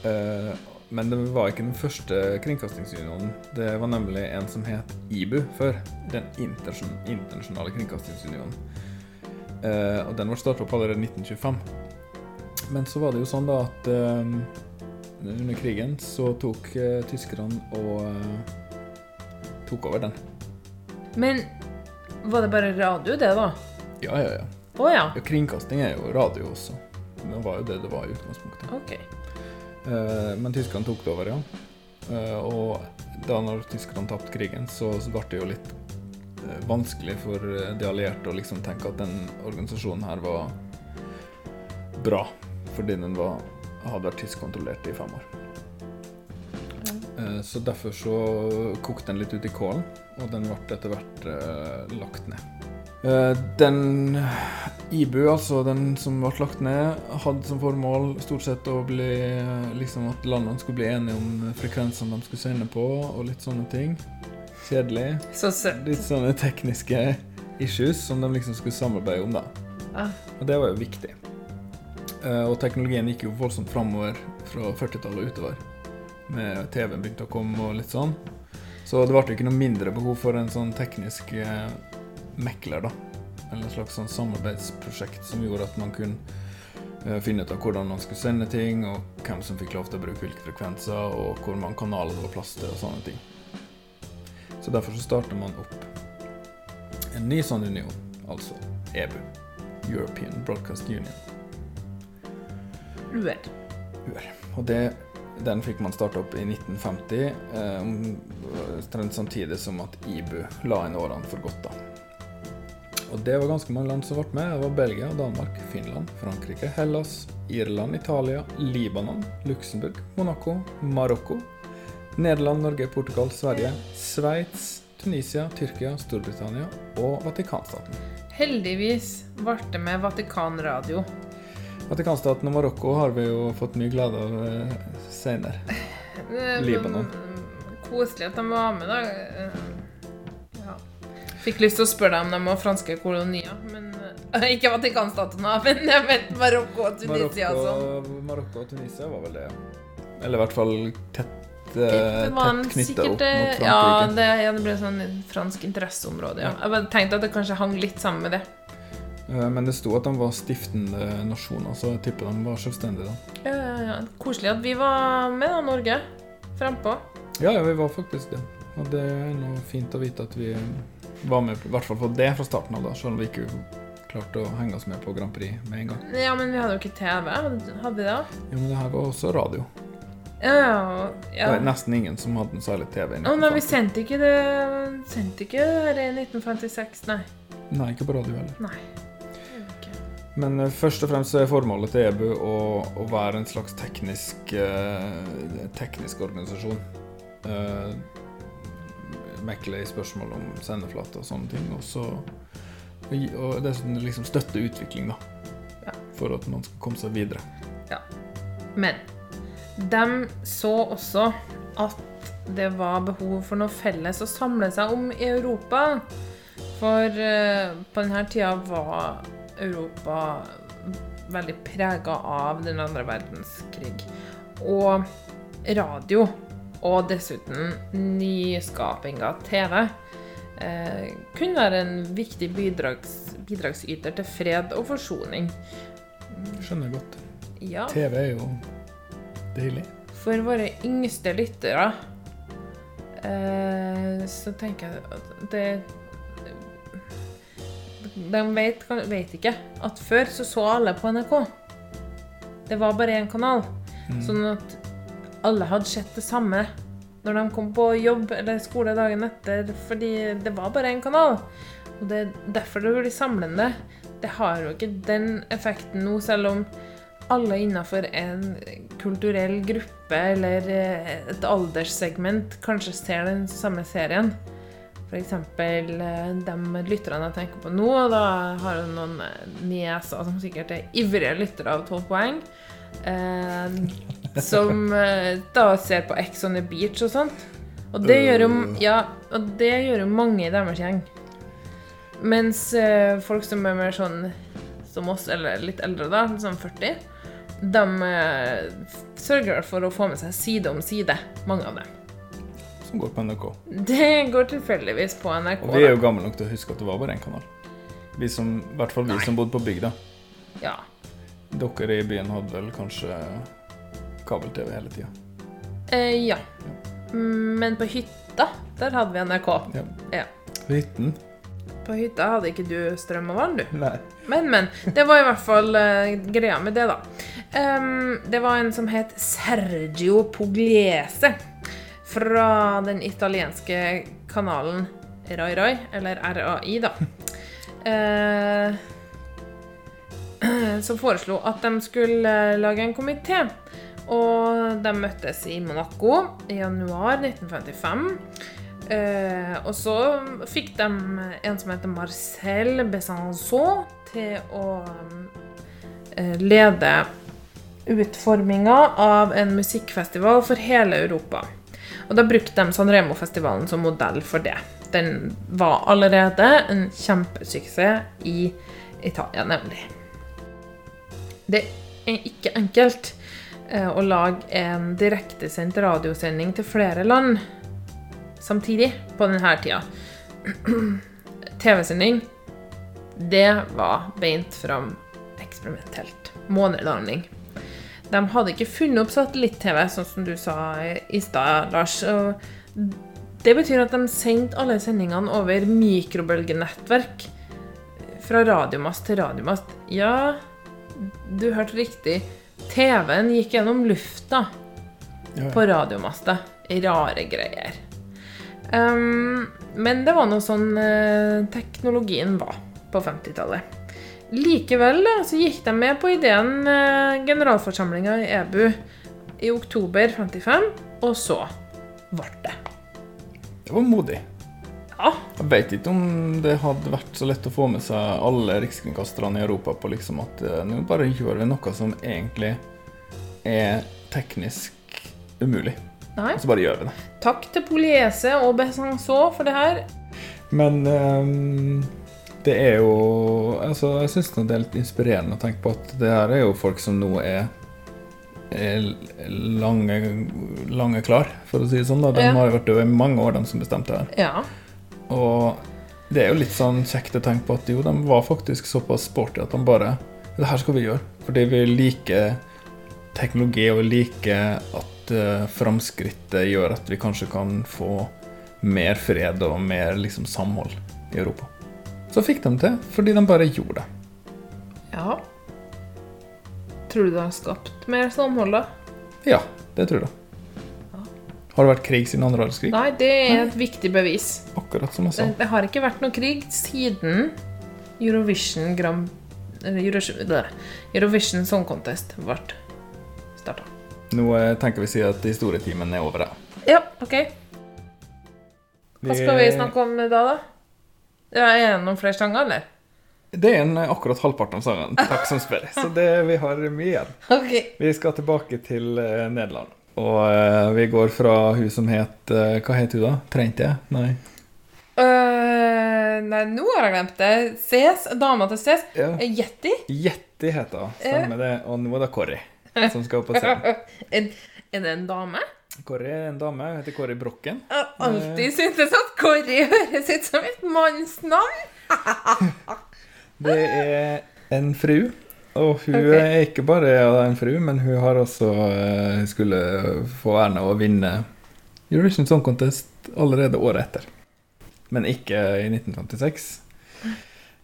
Eh, Men det var ikke den første kringkastingsunionen. Det var nemlig en som het IBU før. Den internasjonale kringkastingsunionen. Eh, og den ble starta opp allerede i 1925. Men så var det jo sånn da at eh, under krigen så tok uh, tyskerne og uh, tok over den. Men var det bare radio, det, da? Ja, ja, ja. Oh, ja. ja. Kringkasting er jo radio også. Det var jo det det var i utgangspunktet. Okay. Uh, men tyskerne tok det over, ja. Og da når tyskerne tapte krigen, så, så ble det jo litt vanskelig for de allierte å liksom tenke at den organisasjonen her var bra, fordi den var, hadde vært tyskkontrollert i fem år. Eh, Så derfor så kokte den litt ut i kålen, og den ble etter hvert eh, lagt ned. Eh, den IBU, altså den som ble lagt ned, hadde som formål stort sett å bli liksom at landene skulle bli enige om frekvensene de skulle sende på, og litt sånne ting. Kjedelig. Så. Litt sånne tekniske issues som de liksom skulle samarbeide om, da. Ah. Og det var jo viktig. Eh, og teknologien gikk jo voldsomt framover fra 40-tallet og utover. Med TV-en begynte å komme og litt sånn. Så det ble ikke noe mindre behov for en sånn teknisk eh, mekler, da. Eller et slags sånn samarbeidsprosjekt som gjorde at man kunne eh, finne ut av hvordan man skulle sende ting, og hvem som fikk lov til å bruke hvilke frekvenser, og hvor mange kanaler det var plass til, og sånne ting. Så derfor så starter man opp en ny sånn union, altså EBU. European Broadcast Union. UR. UR. Og det, den fikk man starta opp i 1950, eh, samtidig som at IBU la inn årene for godt. da. Og det var ganske mange land som ble med. Det var Belgia, Danmark, Finland, Frankrike, Hellas, Irland, Italia, Libanon, Luxembourg, Monaco, Marokko, Nederland, Norge, Portugal, Sverige, Sveits, Tunisia, Tyrkia, Storbritannia og Vatikanstaten. Heldigvis ble det med Vatikanradio. Vatikanstaten og Marokko har vi jo fått mye glede av seinere. senere. (laughs) Eh, Libanon. Koselig at de var med, da. Eh, Ja. Fikk lyst til å spørre deg om de var franske kolonier, men eh, (laughs) Ikke Vatikanstaten, men jeg vet Marokko og Tunisia og sånn. Marokko, Marokko og Tunisia var vel det, ja. Eller i hvert fall tett, eh, Det var en sikkert Ja, det, ja, det ble sånn fransk interesseområde. Ja. Jeg tenkte at det kanskje hang litt sammen med det. Eh, Men det sto at de var stiftende nasjoner, så jeg tipper de var selvstendige. da. Ja, ja, ja. Koselig at vi var med, da, Norge. Frempå. Ja, ja, vi var faktisk det. Og det er noe fint å vite at vi var med, i hvert fall på det fra starten av, da, selv om vi ikke klarte å henge oss med på Grand Prix med en gang. Ja, men vi hadde jo ikke TV. Hadde vi det? Ja, men det her var også radio. Ja, ja. Det var nesten ingen som hadde en særlig TV. Å nei, vi sendte ikke det Sendte ikke det i 1956, nei. Nei, ikke på radio heller. Nei. Men eh, først og fremst er formålet til EBU å, å være en slags teknisk, eh, teknisk organisasjon. Eh, mekle i spørsmål om sendeflate og sånne ting. Og så og, gi- og dessuten liksom støtte utvikling, da. Ja. For at man skal komme seg videre. Ja. Men de så også at det var behov for noe felles å samle seg om i Europa. For eh, på denne tida var Europa veldig prega av den andre verdenskrig. Og radio, og dessuten nyskaping av TV, eh, kunne være en viktig bidrags, bidragsyter til fred og forsoning. Skjønner godt. Ja. TV er jo deilig. For våre yngste lyttere eh, så tenker jeg at det De vet, vet ikke at før så så alle på NRK. Det var bare én kanal. Mm. Sånn at alle hadde sett det samme når de kom på jobb eller skole dagen etter, fordi det var bare én kanal. Og det er derfor det blir samlende. Det har jo ikke den effekten nå, selv om alle innenfor en kulturell gruppe eller eh, et alderssegment kanskje ser den samme serien. F.eks. de lytterne jeg tenker på nå, og da har jeg noen eh, nieser som sikkert er ivrige lyttere av 12 poeng. Eh, som eh, da ser på Ex on the Beach og sånt. Og det gjør jo, ja, og det gjør jo mange i deres gjeng. Mens eh, folk som er mer sånn som oss, eller litt eldre, da, sånn 40, de eh, sørger for å få med seg side om side, mange av dem. Som går på NRK. Det går tilfeldigvis på NRK. Og vi er jo gamle nok til å huske at det var bare én kanal. Vi som, I hvert fall vi som bodde på bygda. Ja. Dere i byen hadde vel kanskje kabel-TV hele tida. Eh, ja. Men på hytta, der hadde vi NRK. Ja. Ja. Hytten. På hytta hadde ikke du strøm og vann, du. Nei. Men, men. Det var i hvert fall uh, greia med det, da. Um, det var en som het Sergio Pugliese. Fra den italienske kanalen Rai Rai, eller RAI, da. Eh, (clears throat) som foreslo at de skulle eh, lage en komité. Og de møttes i Monaco i januar 1955. Eh, og så fikk de en som heter Marcel Besançon til å lede utforminga av en musikkfestival for hele Europa. Og da brukte de Sanremo-festivalen som modell for det. Den var allerede en kjempesuksess i Italia, nemlig. Det er ikke enkelt eh, å lage en direktesendt radiosending til flere land samtidig på denne tida. (clears throat) TV-sending, det var beint fram eksperimentelt. Månelanding. De hadde ikke funnet opp satellitt-TV, sånn som du sa i stad, Lars. Det betyr at de sendte alle sendingene over mikrobølgenettverk fra radiomast til radiomast. Ja, du hørte riktig. TV-en gikk gjennom lufta på radiomasta. Rare greier. Um, men det var noe sånn eh, teknologien var på 50-tallet. Likevel da, så gikk de med på ideen uh, generalforsamlinga i EBU i oktober 55, og så ble det. Det var modig. Ja. Jeg vet ikke om det hadde vært så lett å få med seg alle rikskringkasterne i Europa på liksom at eh, nå bare gjør vi noe som egentlig er teknisk umulig. Nei. Og så bare gjør vi det. Takk til Poliese og Besançon for det her. Men ehm, det er jo Altså, jeg syns det er litt inspirerende å tenke på at det her er jo folk som nå er, er lange, lange klar, for å si det sånn. da. De Ja. har jo vært døde i mange år, de som bestemte det her. Ja. Og det er jo litt sånn kjekt å tenke på at jo, de var faktisk såpass sporty at de bare Det her skal vi gjøre. Fordi vi liker teknologi, og liker at uh, framskrittet gjør at vi kanskje kan få mer fred og mer liksom, samhold i Europa. Så fikk de til, fordi de bare gjorde det. ja. Tror du det har skapt mer samhold, da? Ja, det tror jeg. Har det vært krig siden andre verdenskrig? Nei, det er et viktig bevis. Akkurat som jeg sa. Det, det har ikke vært noe krig siden Eurovision Grand Eurovision, Song Contest ble starta. Nå eh, tenker vi å si at historietimen er over. da. Ja, OK. Hva skal vi snakke om da, da? Ja, er det noen flere sanger, eller? Det er en eh, akkurat halvparten av sangen. Takk som spør. (laughs) Så det, vi har mye igjen. Ok. Vi skal tilbake til eh, Nederland. Og uh, vi går fra hun som het uh, Hva het hun, da? Trente jeg? Nei. Uh, nei, nå har jeg glemt det. Ses, dama til Ses. Ja. Jetty heter hun. Stemmer det. Og nå er det Corrie som skal på scenen. (laughs) er det en dame? Corrie er en dame. Hun heter Corrie Brokken. Jeg har alltid syntes at Kåre høres ut som et mannsnavn. (laughs) Det er en fru. Og hun okay. er ikke bare en fru, men hun har også Hun skulle få æren av å vinne Eurovision Song Contest allerede året etter. Men ikke i 1956.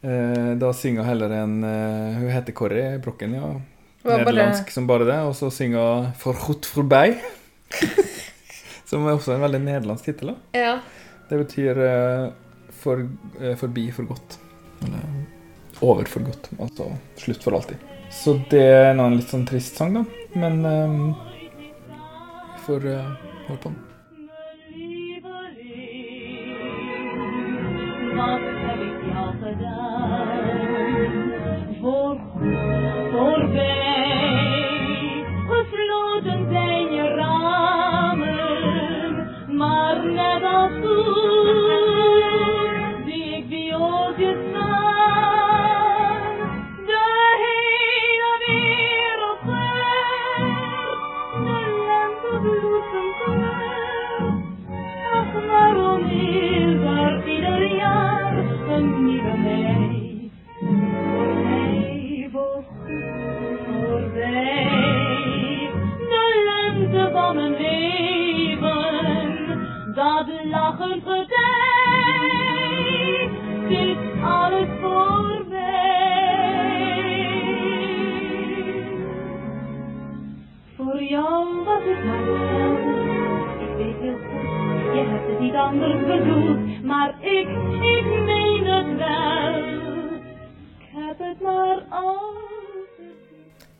Eh, Da synger heller en eh, Hun heter Corrie Brokken, ja. Nederlandsk bare- som bare det. Og så synger 'For godt forbei'. (laughs) som er også en veldig nederlandsk tittel. Ja. Det betyr eh, for, eh, forbi for godt. Eller over for godt. Altså slutt for alltid. Så det er en litt sånn trist sang, da. Men vi får eh, høre på den.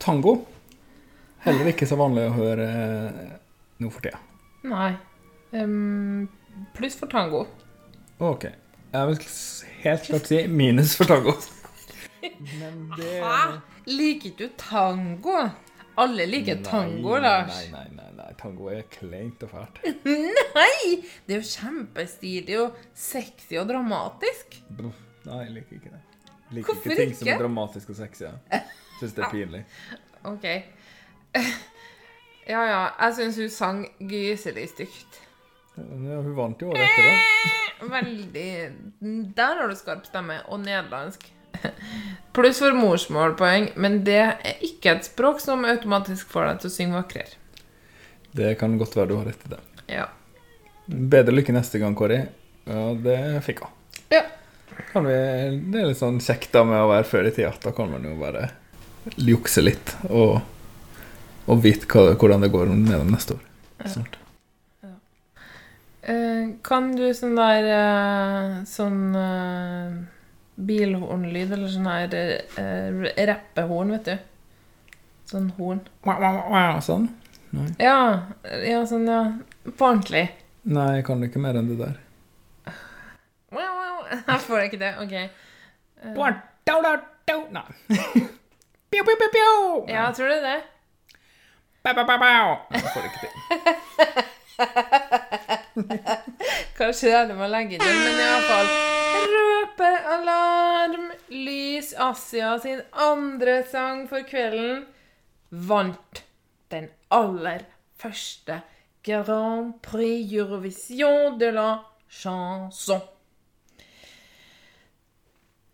Tango. Heller ikke så vanlig å høre eh, nå for tida. Nei. Um, pluss for tango. Ok. Jeg vil helt klart si minus for tango. Men (laughs) det Hæ? Liker du tango? Alle liker tango, Lars. Nei, nei, nei, nei. Tango er kleint og fælt. (laughs) Nei! Det er jo kjempestilig og sexy og dramatisk. Bruff. Nei, jeg liker ikke det. Jeg liker Hvorfor ikke ting som er dramatisk og sexy. ja. (laughs) Syns det er pinlig. OK. (laughs) Ja, ja. Jeg syns hun sang gyselig stygt. Ja, hun vant jo året etter, da. (laughs) Veldig Der har du skarp stemme. Og nederlandsk. (laughs) Pluss for morsmålpoeng, men det er ikke et språk som automatisk får deg til å synge vakrere. Det kan godt være du har rett i det. Ja. Bedre lykke neste gang, Kåri. Ja, det fikk hun. Ja. Kan vi, det er litt sånn kjekt da med å være før i tida. Da kan man jo bare jukse litt og, og vite hva, hvordan det går med dem neste år. Snart. Eh, kan du sånn der eh, Sånn uh, bilhornlyd, eller sånn her uh, rappehorn, vet du? Sånn horn. Sånn? Nei. Ja, ja, sånn, ja. På ordentlig. Nei, jeg kan ikke mer enn det der. (laughs) Jeg får ikke det. OK. Uh. Nei. (laughs) Pjo, pjo, pjo, pjo. Ja, tror er det. Ba, ba, ba, ba. Nei, jeg får det ikke til. (laughs) Kanskje det er det man legger legge inn, men i hvert fall Røpealarm! Lys Asia sin andre sang for kvelden vant den aller første Grand Prix Eurovision de la chanson.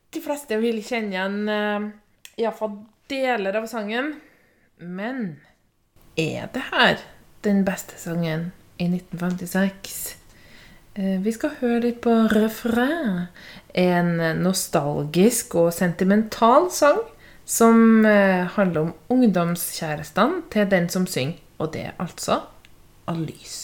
De fleste vil kjenne igjen uh, iallfall deler av sangen. Men er det her den beste sangen i 1956? Eh, Vi skal høre litt på refreng. En nostalgisk og sentimental sang som eh, handler om ungdomskjærestene til den som synger, og det er altså Alys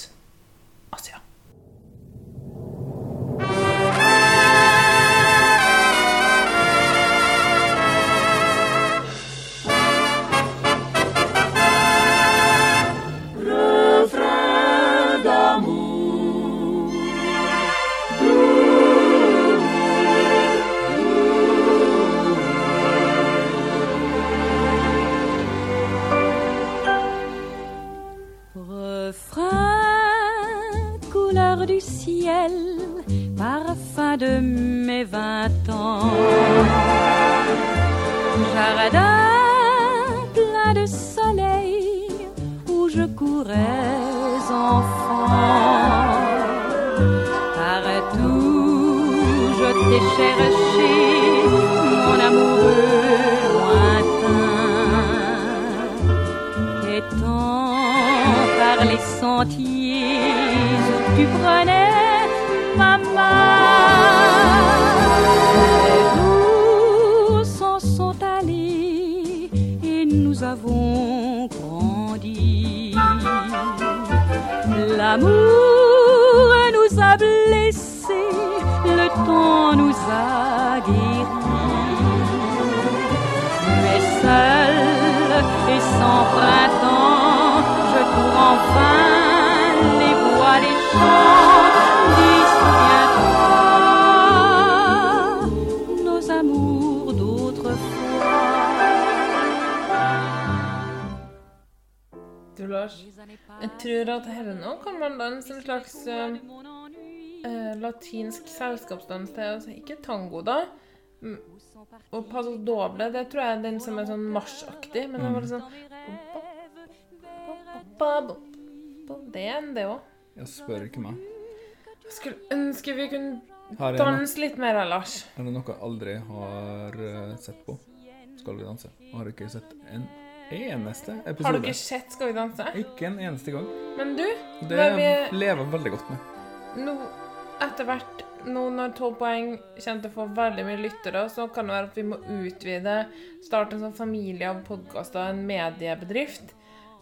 latinsk selskapsdans til. Altså, ikke tango, da. Og paso doble, det tror jeg er den som er sånn marsjaktig. Men det bare sånn Det er en, det òg. Jeg spør ikke meg. Jeg skulle ønske vi kunne danse litt mer, Lars. Er det noe jeg aldri har eh, sett på? Skal vi danse? Jeg har ikke sett en eneste episode. Har du ikke sett Skal vi danse? Ikke en eneste gang. Men du, Det vi lever veldig godt med. nå etter hvert, nå når 12 poeng kommer til å få veldig mye lyttere, så kan det være at vi må utvide, starte en sånn familie av podkaster, en mediebedrift.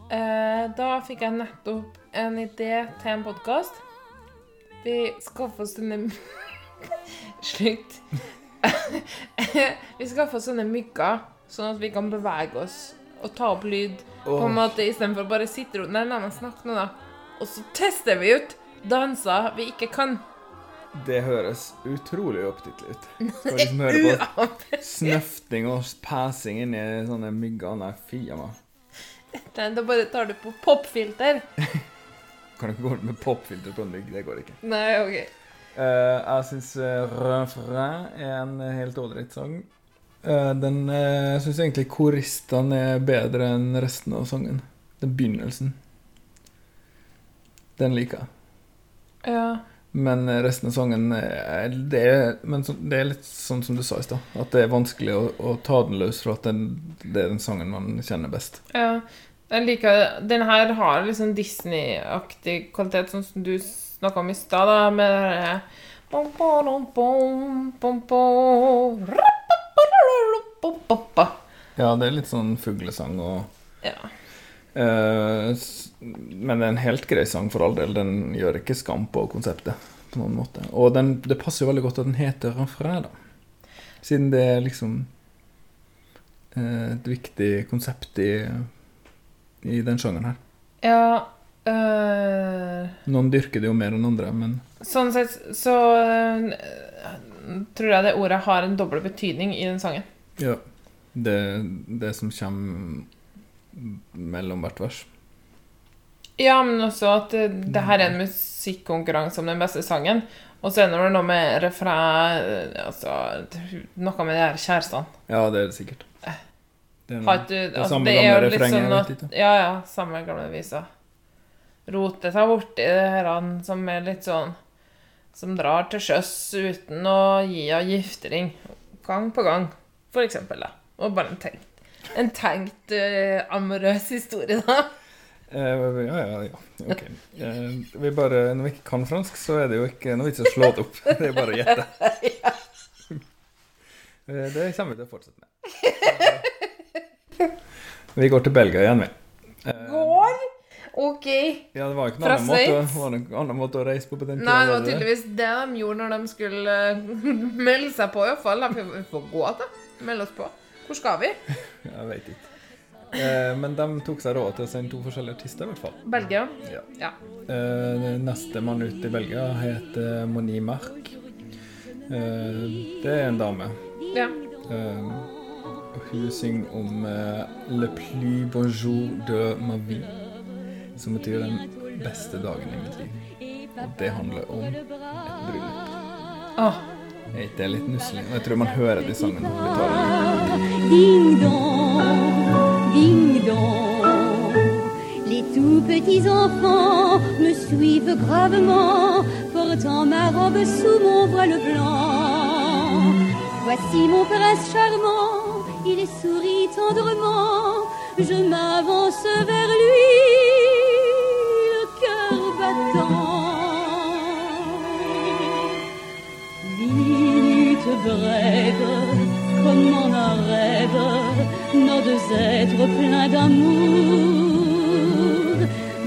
Eh, da fikk jeg nettopp en idé til en podkast. Vi skaffer oss denne (laughs) Slutt. (laughs) vi skaffer oss sånne mygger, sånn at vi kan bevege oss og ta opp lyd. På Åh. en måte Istedenfor å bare sitte rundt Nei, la meg snakke nå, da. Og så tester vi ut danser vi ikke kan. Det høres utrolig opptittlig ut. Skal liksom høre på snøfting og pesing inni sånne mygger. Nei, fy a meg. Da bare tar du på popfilter. (laughs) Kan ikke gå med popfilter på en mygg. Det går ikke. Nei, OK. Uh, jeg syns uh, Refrain er en helt ålreit sang. Uh, den uh, syns egentlig koristene er bedre enn resten av sangen. Den begynnelsen. Den liker jeg. Ja. Men eh, resten av sangen er, det, er, men det er litt sånn som du sa i stad. At det er vanskelig å, å ta den løs for at den, det er den sangen man kjenner best. ja. Jeg liker Den her har liksom Disney-aktig kvalitet, sånn som du snakka om i stad, da, med det herre. Ja, det er litt sånn fuglesang og Ja. Eh, men det er en helt grei sang for all del. Den gjør ikke skam på konseptet. på noen måte. Og den, det passer jo veldig godt at den heter refreng, da. Siden det er liksom eh, et viktig konsept i, i den sjangeren her. Ja øh, Noen dyrker det jo mer enn andre, men Sånn sett så øh, tror jeg det ordet har en dobbel betydning i den sangen. ja. Det, det som kommer mellom hvert vers. Ja, men også at det, det her er en musikkonkurranse om den beste sangen. Og så er det noe med refreng Altså noe med de her kjærestene. Ja, det er det sikkert. Det er, noe- du det er altså, samme det er gamle refrenget, sånn at. Ja, ja, samme gamle visa. Rote seg borti det her som er litt sånn Som drar til sjøs uten å gi av giftering. Gang på gang, for eksempel. Da. Og bare en tenkt, en tenkt uh, amorøs historie, da. Uh, ja, ja, ja. Ok. Uh, vi bare, når vi ikke kan fransk, så er det jo ikke noe vits i å slå det opp. Det er bare å gjette. (laughs) uh, det kommer vi til å fortsette med. Vi går til Belgia igjen, vi. Går? OK. ja, det var ikke noen annen måte, var det en annen måte å reise på på den tida. Nei, det var tydeligvis det de gjorde når de skulle (laughs) melde seg på, iallfall. Vi får gå, da. Melde oss på. Hvor skal vi? (laughs) Jeg vet ikke. Eh, men de tok seg råd til å sende to forskjellige artister, i hvert fall. Belgia? Ja. Ja. Eh, neste mann ut i Belgia heter Moni Marc. Eh, det er en dame. Ja. Eh, hun synger om eh, Le plus bonjour de ma vie, som betyr den beste dagen i mitt liv. Og det handler om et bryllup. Åh. Og Jeg tror man hører det i den. Ding dong, ding dong. Les tout petits enfants me suivent gravement, portant ma robe sous mon voile blanc. Voici mon prince charmant, il sourit tendrement. Je m'avance vers lui, Brève, comme en un rêve, nos deux êtres pleins d'amour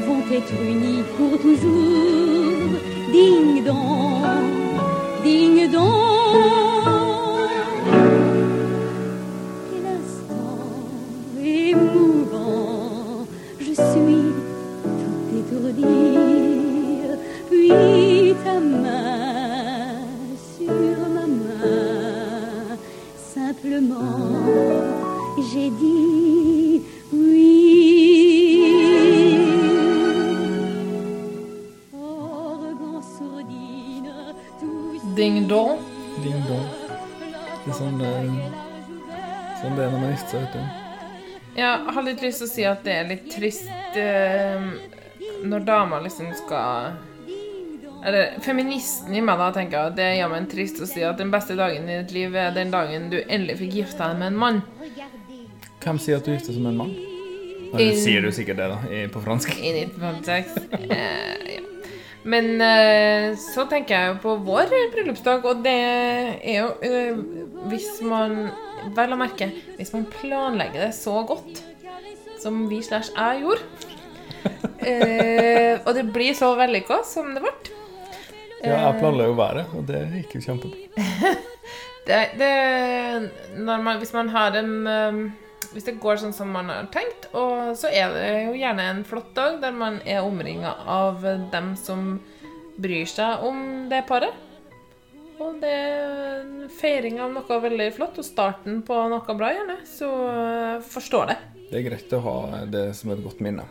vont être unis pour toujours. Ding dong, ding dong. Quel instant émouvant, je suis tout étourdie. Puis ta main j'ai dit oui. Organ sourdine, tout Ding dong. Ding dong. Det er sånn, eh, sånn det er når man gifter seg, vet du. Jeg har litt lyst til å si at det er litt trist eh, når damer liksom skal Eller feministen i meg da tenker at det er jammen trist å si at den beste dagen i ditt liv er den dagen du endelig fikk gifta deg med en mann. Hvem sier at du gifter deg med en mann? In- Eller sier du sikkert det, da, i, på fransk? I 1956. Eh, ja. Men eh, så tenker jeg jo på vår bryllupsdag, og det er jo eh, Hvis man Vel å merke, hvis man planlegger det så godt som vi slash jeg gjorde, (laughs) eh, og det blir så vellykka som det ble Ja, jeg planla jo været, og det gikk jo kjempebra. (laughs) det, det, man, Hvis man har en um, Hvis det går sånn som man har tenkt, og så er det jo gjerne en flott dag der man er omringa av dem som bryr seg om det paret. Og det er feiring av noe veldig flott, og starten på noe bra, gjerne. Så uh, forstår det. Det er greit å ha det som et godt minne.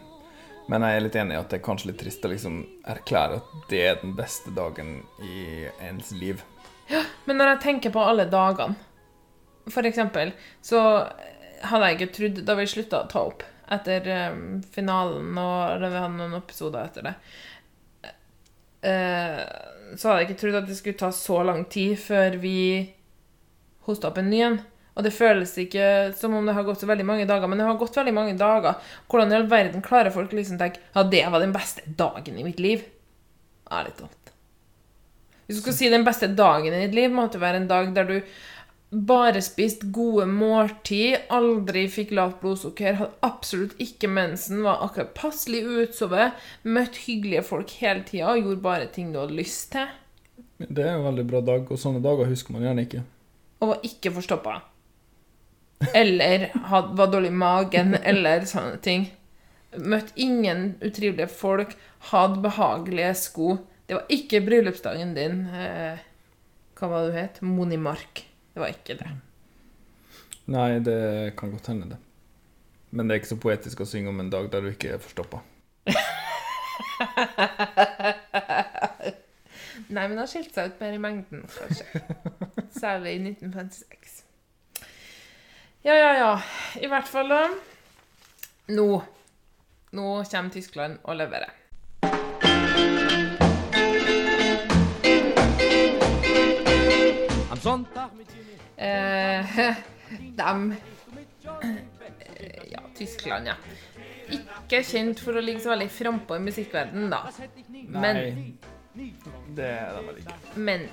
Men jeg er litt enig i at det er kanskje litt trist å liksom erklære at det er den beste dagen i ens liv. Ja, Men når jeg tenker på alle dagene For eksempel så hadde jeg ikke trodd Da vi slutta å ta opp etter um, finalen, og da vi hadde noen episoder etter det uh, Så hadde jeg ikke trodd at det skulle ta så lang tid før vi hosta opp en ny en. Og det føles ikke som om det har gått så veldig mange dager, men det har gått veldig mange dager. Hvordan i all verden klarer folk liksom tenke ja, det var den beste dagen i mitt liv? Det er litt dumt. Hvis du skal si den beste dagen i ditt liv, måtte være en dag der du bare spiste gode måltid, aldri fikk lavt blodsukker, hadde absolutt ikke mensen, var akkurat passelig utsovet, møtte hyggelige folk hele tida og gjorde bare ting du hadde lyst til, Det er en veldig bra dag, og sånne dager husker man gjerne ikke. og var ikke forstoppa. Eller had, var dårlig i magen, eller sånne ting. Møtte ingen utrivelige folk, hadde behagelige sko. Det var ikke bryllupsdagen din. Eh, hva var det du het? Monimark. Det var ikke det. Nei, det kan godt hende, det. Men det er ikke så poetisk å synge om en dag der du ikke er forstoppa. (laughs) Nei, men det har skilt seg ut mer i mengden, kanskje. (laughs) Særlig i 1956. Ja, ja, ja. I hvert fall, da. Nå. Nå kommer Tyskland og leverer. Eh, (laughs) dem Ja, Tyskland, ja. Ikke kjent for å ligge så veldig frampå i musikkverdenen, da. Men Nei, det er de vel ikke. Men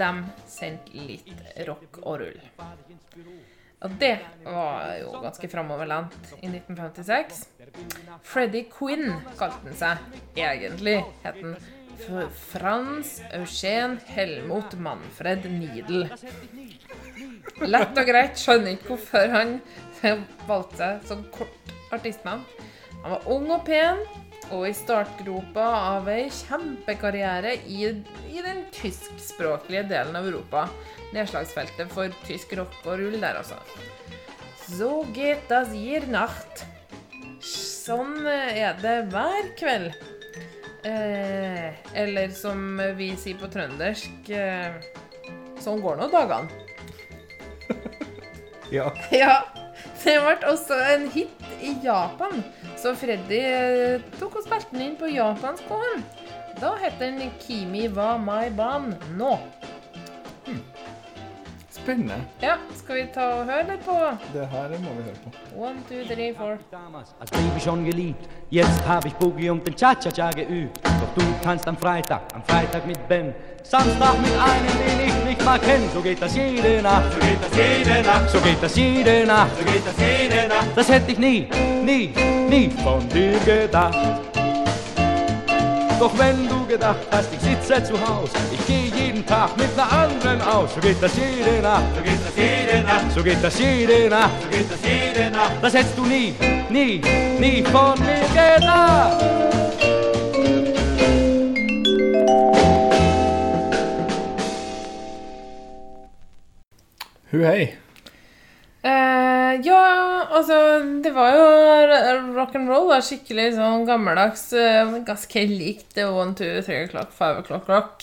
de sendte litt rock og rull. Og det var jo ganske framoverlent i 1956. Freddie Quinn kalte han seg egentlig. Het han Frans Eugen Helmut Manfred Niedel. Lett og greit. Skjønner ikke hvorfor han valgte seg som kort artistnavn. Han var ung og pen, og i startgropa av ei kjempekarriere i, i den tyskspråklige delen av Europa. Nedslagsfeltet for tysk rock og rull der, altså. So geht das hier Nacht. Sånn er det hver kveld. Eh, eller som vi sier på trøndersk eh, Sånn går nå dagene. (laughs) Ja. Ja, det ble også en hit i Japan. Så Freddy eh, tok og spilte den inn på japansk på han. Da het den Kimi wa mai ban nå. Spennende. Ja, skal vi ta og høre litt på Det her må vi høre på. One, two, three, four. Als Baby schon geliebt. Jetzt hab ich Boogie und den Cha-Cha-Cha geübt. Du tanzt am Freitag, am Freitag mit Ben. Samstag mit einem, den ich nicht mal kenn. So geht das jede Nacht. So geht das jede Nacht. So geht das jede Nacht. So geht das jede Nacht. Das hätte ich nie, nie, nie von dir gedacht. Doch wenn du gedacht hast, ich sitze zu Haus, ich gehe jeden Tag mit einer anderen aus. So geht das jede Nacht. So geht das jede Nacht. So geht das jede Nacht. So geht das jede Nacht. Das hättest du nie, nie, nie von mir gedacht. Hu hei. Eh, ja, altså Det var jo rock'n'roll. Skikkelig sånn gammeldags. eh, ganske likt det one, two, three o'clock, five o'clock rock.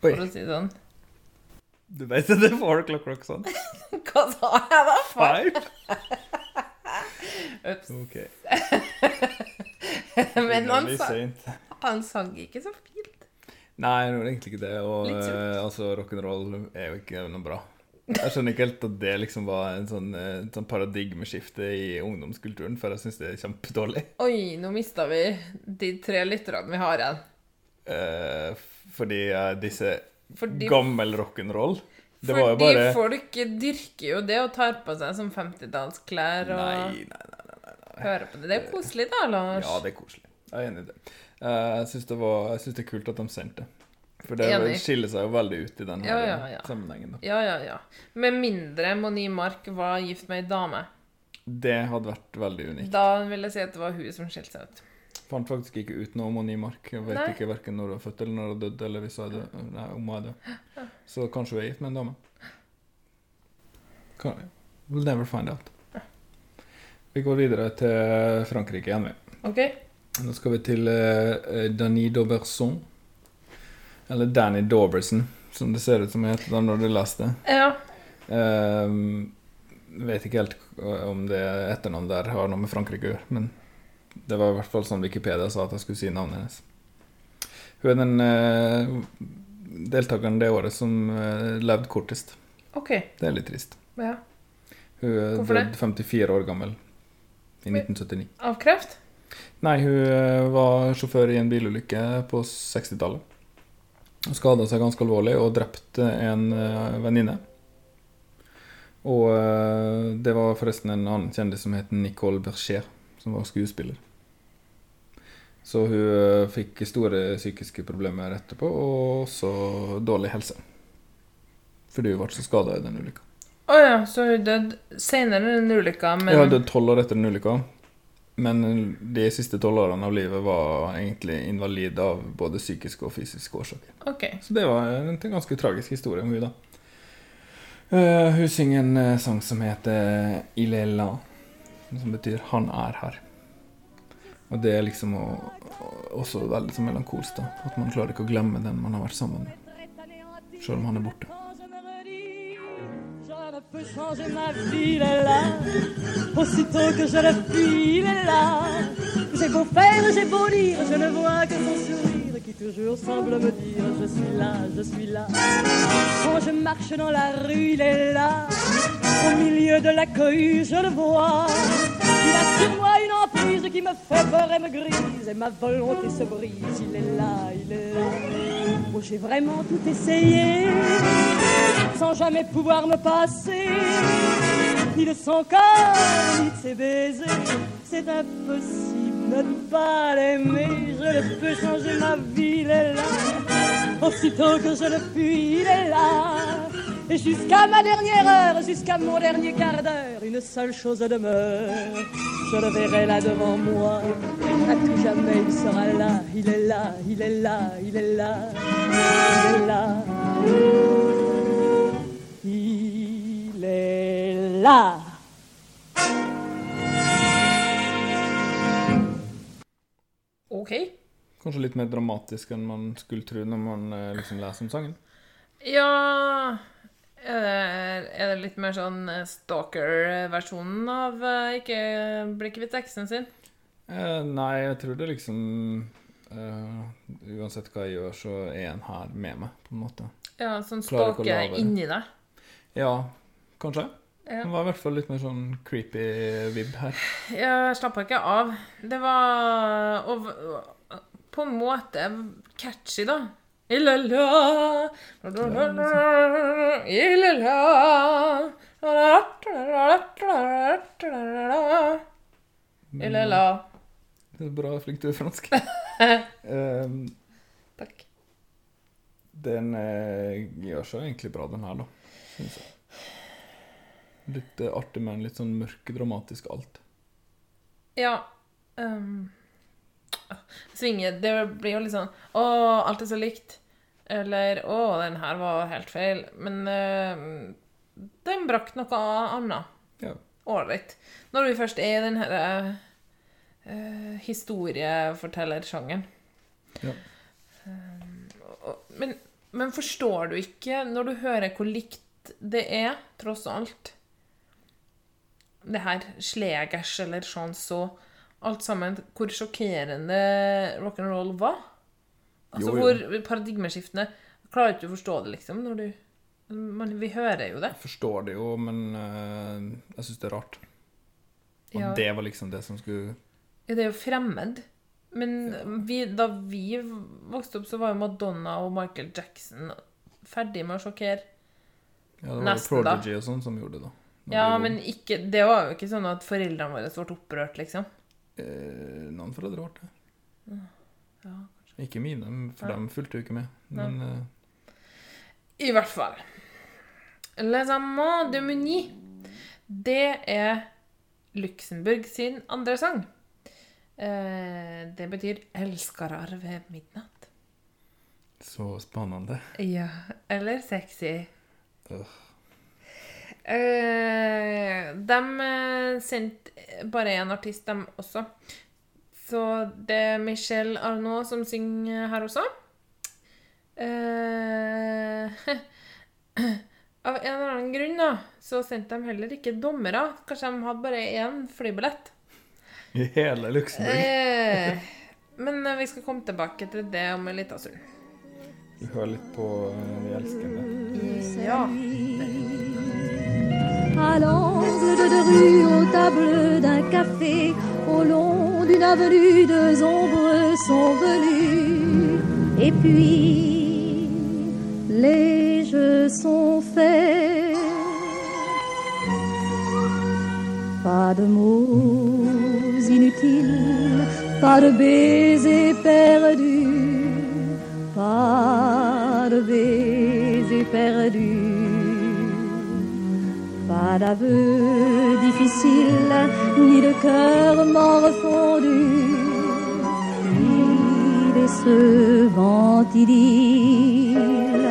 For Oi. å si det sånn. Du vet det er four o'clock rock sånn? (laughs) Hva sa jeg da? Five? (laughs) Ups. (laughs) Men han, sa, han sang ikke så fint. Nei, det var egentlig ikke det. Og eh, altså, rock'n'roll er jo ikke noe bra. Jeg skjønner ikke helt at det liksom var en sånn, en sånn paradigmeskifte i ungdomskulturen, for jeg syns det er kjempedårlig. Oi, nå mista vi de tre lytterne vi har igjen. eh, fordi eh, disse Fordi- gammel rock'n'roll Det var jo Fordi folk dyrker jo det og tar på seg som 50-tallsklær og Nei, nei, hører på det. Det er koselig da, Lars. Ja, det er koselig. Jeg er enig i det. Eh, Jeg syns det, det er kult at de sendte det. For det Enig. skiller seg jo veldig ut i den Ja, ja, ja. sammenhengen. da. Ja, ja, ja. Med mindre Moni Mark var gift med ei dame. Det hadde vært veldig unikt. Da vil jeg si at det var hun som skilte seg ut. Fant faktisk ikke ut noe om Moni Mark. Jeg vet Nei. ikke hverken når hun var født eller når hun døde, eller hvis hun er død. Nei, om hun er død. Så kanskje hun er gift med en dame. We'll never find out. Vi går videre til Frankrike igjen, vi. OK? Nå skal vi til uh, Danny Dauberson. Eller Danny Dauberson, som det ser ut som heter da når du leste. Ja. Um, vet ikke helt om det etternavnet der har noe med Frankrike å gjøre, men det var i hvert fall sånn Wikipedia sa at jeg skulle si navnet hennes. Hun er den uh, deltakeren det året som uh, levde kortest. OK. Det er litt trist. Ja. Hun er Hvorfor det? død 54 år gammel i 1979. Av kreft? Nei, hun eh, var sjåfør i en bilulykke på 60-tallet. Hun skada seg ganske alvorlig og drepte en eh, venninne. Og eh, det var forresten en annen kjendis som het Nicole Bercher, som var skuespiller. Så hun eh, fikk store psykiske problemer etterpå, og også dårlig helse. Fordi hun ble så skada i den ulykka. Å ja, så hun døde senere enn ulykka, men Ja, hun døde tolv år etter den ulykka. Men de siste tolv årene av livet var egentlig invalid av både psykiske og fysiske årsaker. OK. Så det var en ganske tragisk historie om hun da. Uh, hun synger en eh, sang som heter Il est là, som betyr 'han er her'. Og det er liksom også veldig melankolsk, da. At man klarer ikke å glemme den man har vært sammen med. Selv om han er borte. Je peux changer ma vie, il est là. Aussitôt que je le fuis, il est là. J'ai beau faire, j'ai beau lire, je ne vois que son sourire qui toujours semble me dire Je suis là, je suis là. Quand je marche dans la rue, il est là. Au milieu de la cohue, je le vois. Il a sur moi une emprise qui me fait peur et me grise. Et ma volonté se brise. Il est là, il est là. J'ai vraiment tout essayé sans jamais pouvoir me passer ni de son corps, ni de ses baisers. C'est impossible de ne pas l'aimer. Je ne peux changer ma vie, il est là. Aussitôt que je le fuis, il est là. Et jusqu'à ma dernière heure, jusqu'à mon dernier quart d'heure, une seule chose demeure. Je le verrai là devant moi. À tout jamais, il sera là. Il est là, il est là, il est là. Il est là. Il est là. OK. Kanskje litt mer dramatisk enn man skulle tro når man eh, liksom leser om sangen. Ja Er det, er det litt mer sånn eh, stalker-versjonen av eh, Ikke bli kvitt eksen sin? Eh, nei, jeg tror det liksom uh, Uansett hva jeg gjør, så er en her med meg, på en måte. Ja, sånn stalker inni deg. Ja, kanskje. Ja. Det var i hvert fall litt mer sånn creepy vibb her. Jeg slappa ikke av. Det var og, på en måte catchy, da. Ilala, ilala, ilala. Det er bra flink til fransk. um, (laughs) Takk. Den eh, gjør seg egentlig bra, den her, da. Synes jeg. Litt eh, artig, men litt sånn mørkedramatisk alt. Ja um, Svinge Det blir jo litt sånn Å, alt er så likt. Eller Å, den her var helt feil. Men eh, den brakte noe annet. Ja. Ålreit. Når vi først er i den her eh, historiefortellersjangeren. Ja. Men, men forstår du ikke, når du hører hvor likt det er, tross alt Det her slegers eller sånn så Alt sammen, hvor sjokkerende rock'n'roll var? Altså Jo, jo. hvor paradigmeskiftende Klarer ikke å forstå det, liksom? Når du Men vi hører jo det. Jeg forstår det jo, men uh, jeg syns det er rart. Og Ja. det var liksom det som skulle Ja, det er jo fremmed. Men vi, da vi vokste opp, så var jo Madonna og Michael Jackson ferdig med å sjokkere. Ja, det var jo Prodigy da. Og sånn som gjorde det, da. Ja, men ikke, det var jo ikke sånn at foreldrene våre ble opprørt, liksom. Eh, Noen foreldre ble det. Ja, Ikke mine, for Nei. de fulgte jo ikke med. Nei. Men eh, I hvert fall. Les Amants de Muni. Det er Luxembourg sin andre sang. Eh, det betyr 'elskarar ved midnatt'. så spennende. Ja, eller sexy. Øh. Eh, de eh, sendte bare én artist, dem også. Så det er Michelle Arnaud som synger her også. Eh, (laughs) av en eller annen grunn da, så sendte de heller ikke dommere. Kanskje de hadde bare én flybillett. I hele Luxembourg. Eh, men eh, vi skal komme tilbake til det om en liten stund. Du hører litt på Vi De elskende. Ja. À l'angle de rues, aux tables d'un café, au long d'une avenue, deux ombres sont venues. Et puis, les jeux sont faits. Pas de mots inutiles, pas de baisers perdus, pas de baisers perdus. Pas d'aveux difficiles, ni de cœur morfondu, ni décevant idylle.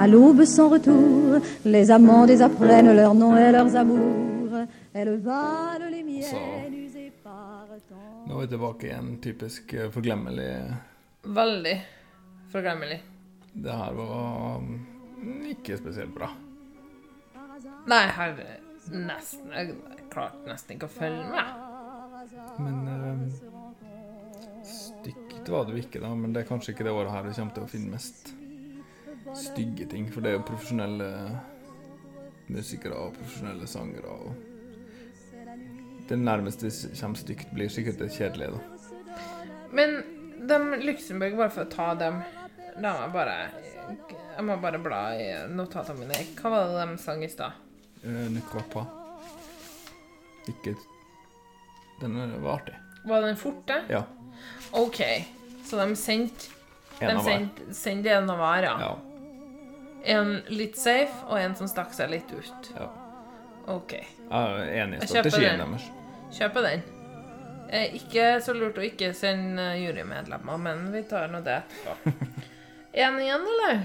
À l'aube sans retour, les amants désapprennent leurs noms et leurs amours. Elles valent les miennes usées par temps. Nå er vi tilbake i en typisk eh, forglemmelig Veldig forglemmelig. Det her var mm, ikke spesielt bra. Nei, her nesten Jeg klarte nesten ikke å følge med. Men eh, stygt var det jo ikke, da. Men det er kanskje ikke det året her vi kommer til å finne mest stygge ting. For det er jo profesjonelle musikere og profesjonelle sangere. og Det nærmeste vi kommer stygt, blir sikkert det kjedelige, da. Men de Luxembourg, bare for å ta dem La meg bare Jeg må bare bla i notatene mine. Hva var det de sang i stad? Uh. Ikke Den var artig. Var den forte? Ja. OK. Så de sendte De sendte en av hver, ja. En litt safe, og en som stakk seg litt ut. Ja. OK. Jeg er enig i strategien deres. Kjøper den. Eh, ikke så lurt å ikke sende eh, jurymedlemmer, men vi tar nå det etterpå. (laughs) Én igjen, eller?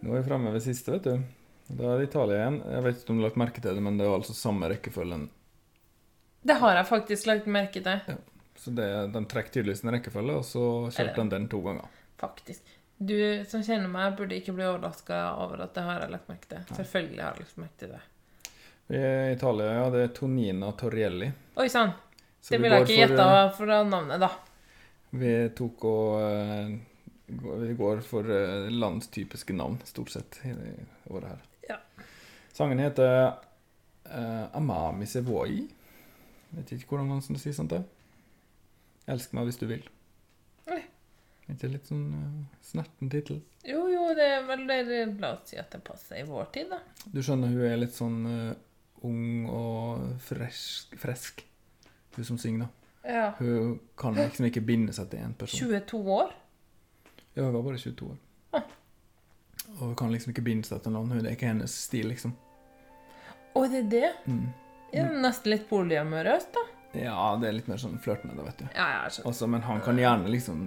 Nå er vi framme ved siste, vet du. Da er det Italia igjen. Jeg vet ikke om du har lagt merke til det, men det er altså samme rekkefølgen. Det har jeg faktisk lagt merke til. Ja. Så det, de trekker tydeligvis en rekkefølge, og så kjørte de den to ganger. Faktisk. Du som kjenner meg, burde ikke bli overraska over at det har jeg lagt merke til. Selvfølgelig har jeg lagt merke til det. I Italia, ja. Det er Tonina Torrielli. Oi sann! Det vi ville jeg ikke for, gjetta eh, fra navnet, da. Vi tok og eh, Vi går for eh, landstypiske navn, stort sett, i det året her. Ja. Sangen heter uh, Amami Sevoi. Vet ikke hvordan man skal si sånt. det. Elsk meg hvis du vil. Oi. Er ikke litt sånn uh, snerten tittel? Jo, jo, det er vel det La oss si at det passer i vår tid, da. Du skjønner, hun er litt sånn uh, ung og fresk, fresk, hun som synger, da. Ja. Hun kan liksom ikke binde seg til en person. 22 år? Ja, hun var bare 22 år. Og hun kan liksom ikke binde seg til noen. Det er ikke hennes stil, liksom. Å, det er det? Mm. Ja, nesten litt polyamorøst, da. Ja, det er litt mer sånn flørtende, da, vet du. Ja, ja, jeg skjønner. Altså, men han kan gjerne liksom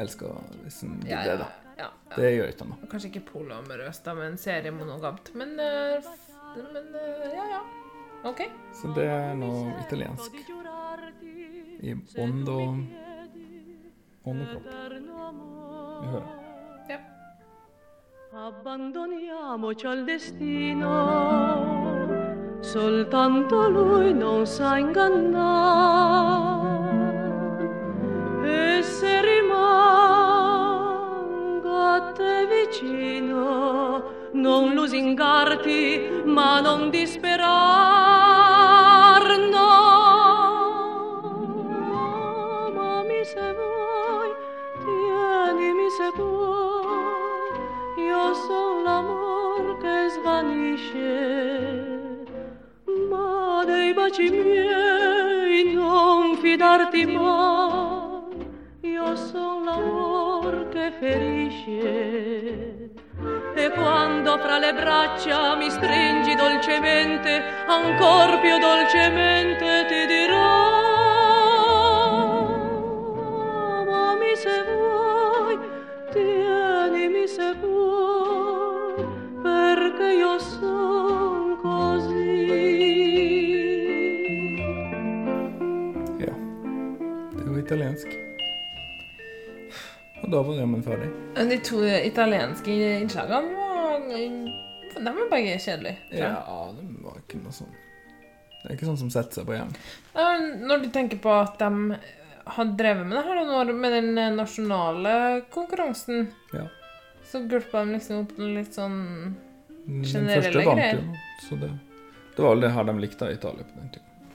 elske liksom ja, det, da. ja, ja. Det gjør ikke han, da. Kanskje ikke polyamorøst, da, men seriemonogamt. Men, eh, men eh, ja, ja. OK. Så det er noe italiensk. I bånd og ånd og kropp. Vi hører. Ja. Abbandoniamoci al destino, soltanto lui non sa ingannare. E se rimango a te vicino, non lusingarti, ma non disperar, svanisce, ma dei baci miei non fidarti mai, io son l'amor che ferisce. E quando fra le braccia mi stringi dolcemente, ancor più dolcemente ti dirò. Da var jammen ferdig. De to italienske innslagene var De var begge kjedelige. Ja, de var ikke noe sånn Det er ikke sånn som setter seg på hjem. Når du tenker på at de har drevet med det her med den eh, nasjonale konkurransen, Ja. så gulpa de liksom opp litt sånn generelle Den første vant jo, så det, det var vel det her de likte i Italia på den tiden.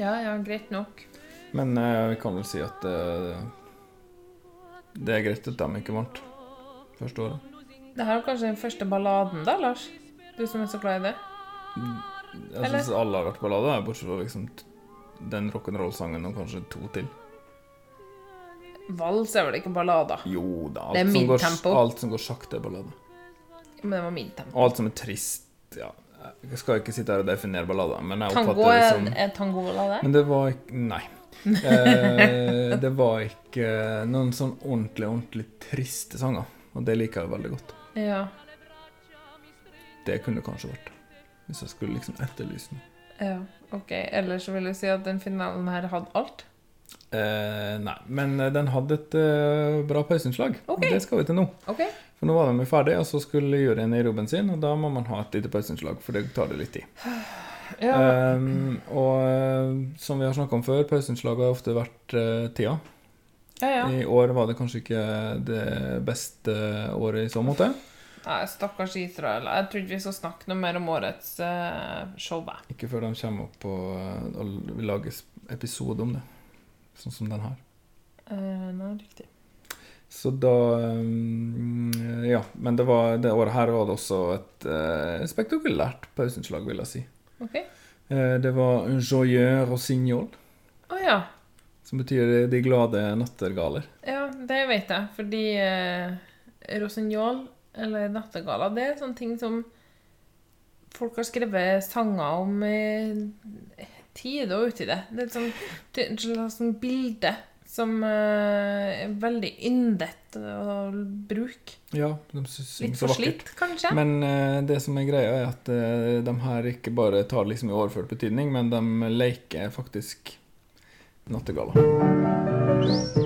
Ja, ja, greit nok. Men eh, vi kan vel si at eh, det er greit at de ikke vant første året. Det her er kanskje den første balladen, da, Lars? Du som er så glad i det? Jeg Eller? syns alle har vært ballader, bortsett fra liksom den rock'n'roll-sangen og kanskje to til. Vals er vel ikke ballader? Jo da, Det er alt, som går, alt som går sakte, er ballader. Men det var midtempo. Og alt som er trist ja, Jeg skal ikke sitte her og definere ballader, men jeg Tango er, det som er tango ballade? Men det var ikke Nei. Eh, det var ikke noen sånn ordentlig, ordentlig triste sanger. Og det liker jeg veldig godt. Ja. Det kunne det kanskje vært. Hvis jeg skulle liksom etterlyse noe. ja. Ok. Ellers vil jeg si at den finalen her hadde alt. Eh, nei, men eh, den hadde et uh, bra pauseinnslag. Og det skal vi til nå. Okay. For nå var de ferdige, og så skulle juryen i jobben sin, og da må man ha et lite pauseinnslag, for det tar det litt tid. (sighs) Ja. Ehm, og eh, som vi har snakka om før, pauseinnslaget har ofte vært uh, tida. Ja, ja. I år var det kanskje ikke det beste året i så måte. Nei, stakkars Israel. Jeg tror ikke vi skal snakke noe mer om årets uh, show. Ikke før de kommer opp og, og vi lager episode om det. Sånn som den her. Uh, nei, riktig. Så da ehm, Ja. Men det, var, det året her var det også et eh, spektakulært pauseinnslag, vil jeg si. Eh, det var joyeux rossignol, Å ja. som betyr de glade nattergaler. Ja, det vet jeg. Fordi eh, rossignol, eller nattergala, det er sånne ting som folk har skrevet sanger om i tide og uti det. Det er et sånt, sånn bilde som eh, er veldig yndet å bruke. Ja, de syns Litt for forslitt, kanskje? Men eh, det som er greia, er at eh, de her ikke bare tar liksom i overført betydning, men de leker faktisk nattergala.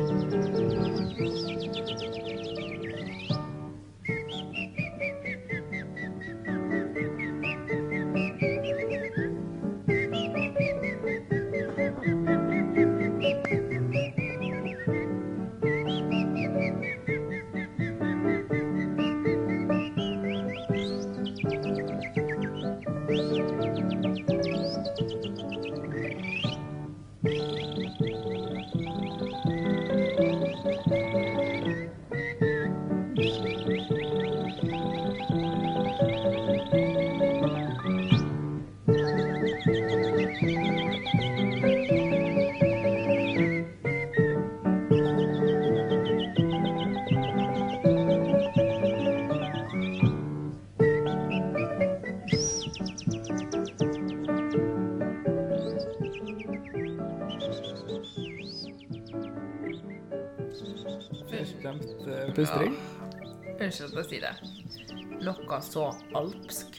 Alpsk.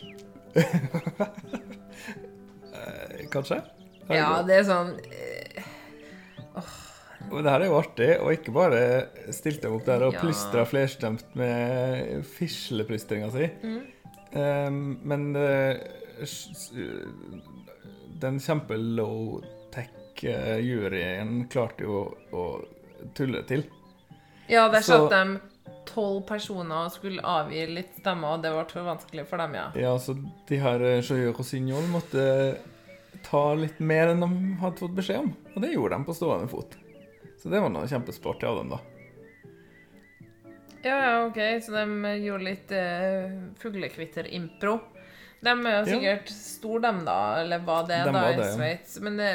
Kanskje? Kanskje? Ja, det er sånn eh, Og det her er jo artig, og ikke bare stilte de opp der og Ja. plystra flerstemt med fisleplystringa si. Mm. Um, men eh, s- den kjempe-low-tech-juryen klarte jo å tulle til. Ja, der satt de tolv personer og skulle avgi litt stemmer, og det ble for vanskelig for dem, ja. Ja, så de her eh, Joyeux Rossignol måtte ta litt mer enn de hadde fått beskjed om. Og det gjorde de på stående fot. Så det var noe kjempesporty av dem, da. Ja, ja, ok, så de gjorde litt uh, fuglekvitter-impro. De er jo Ja. sikkert store, dem, da, eller hva det er de da i ja. Sveits. Men det,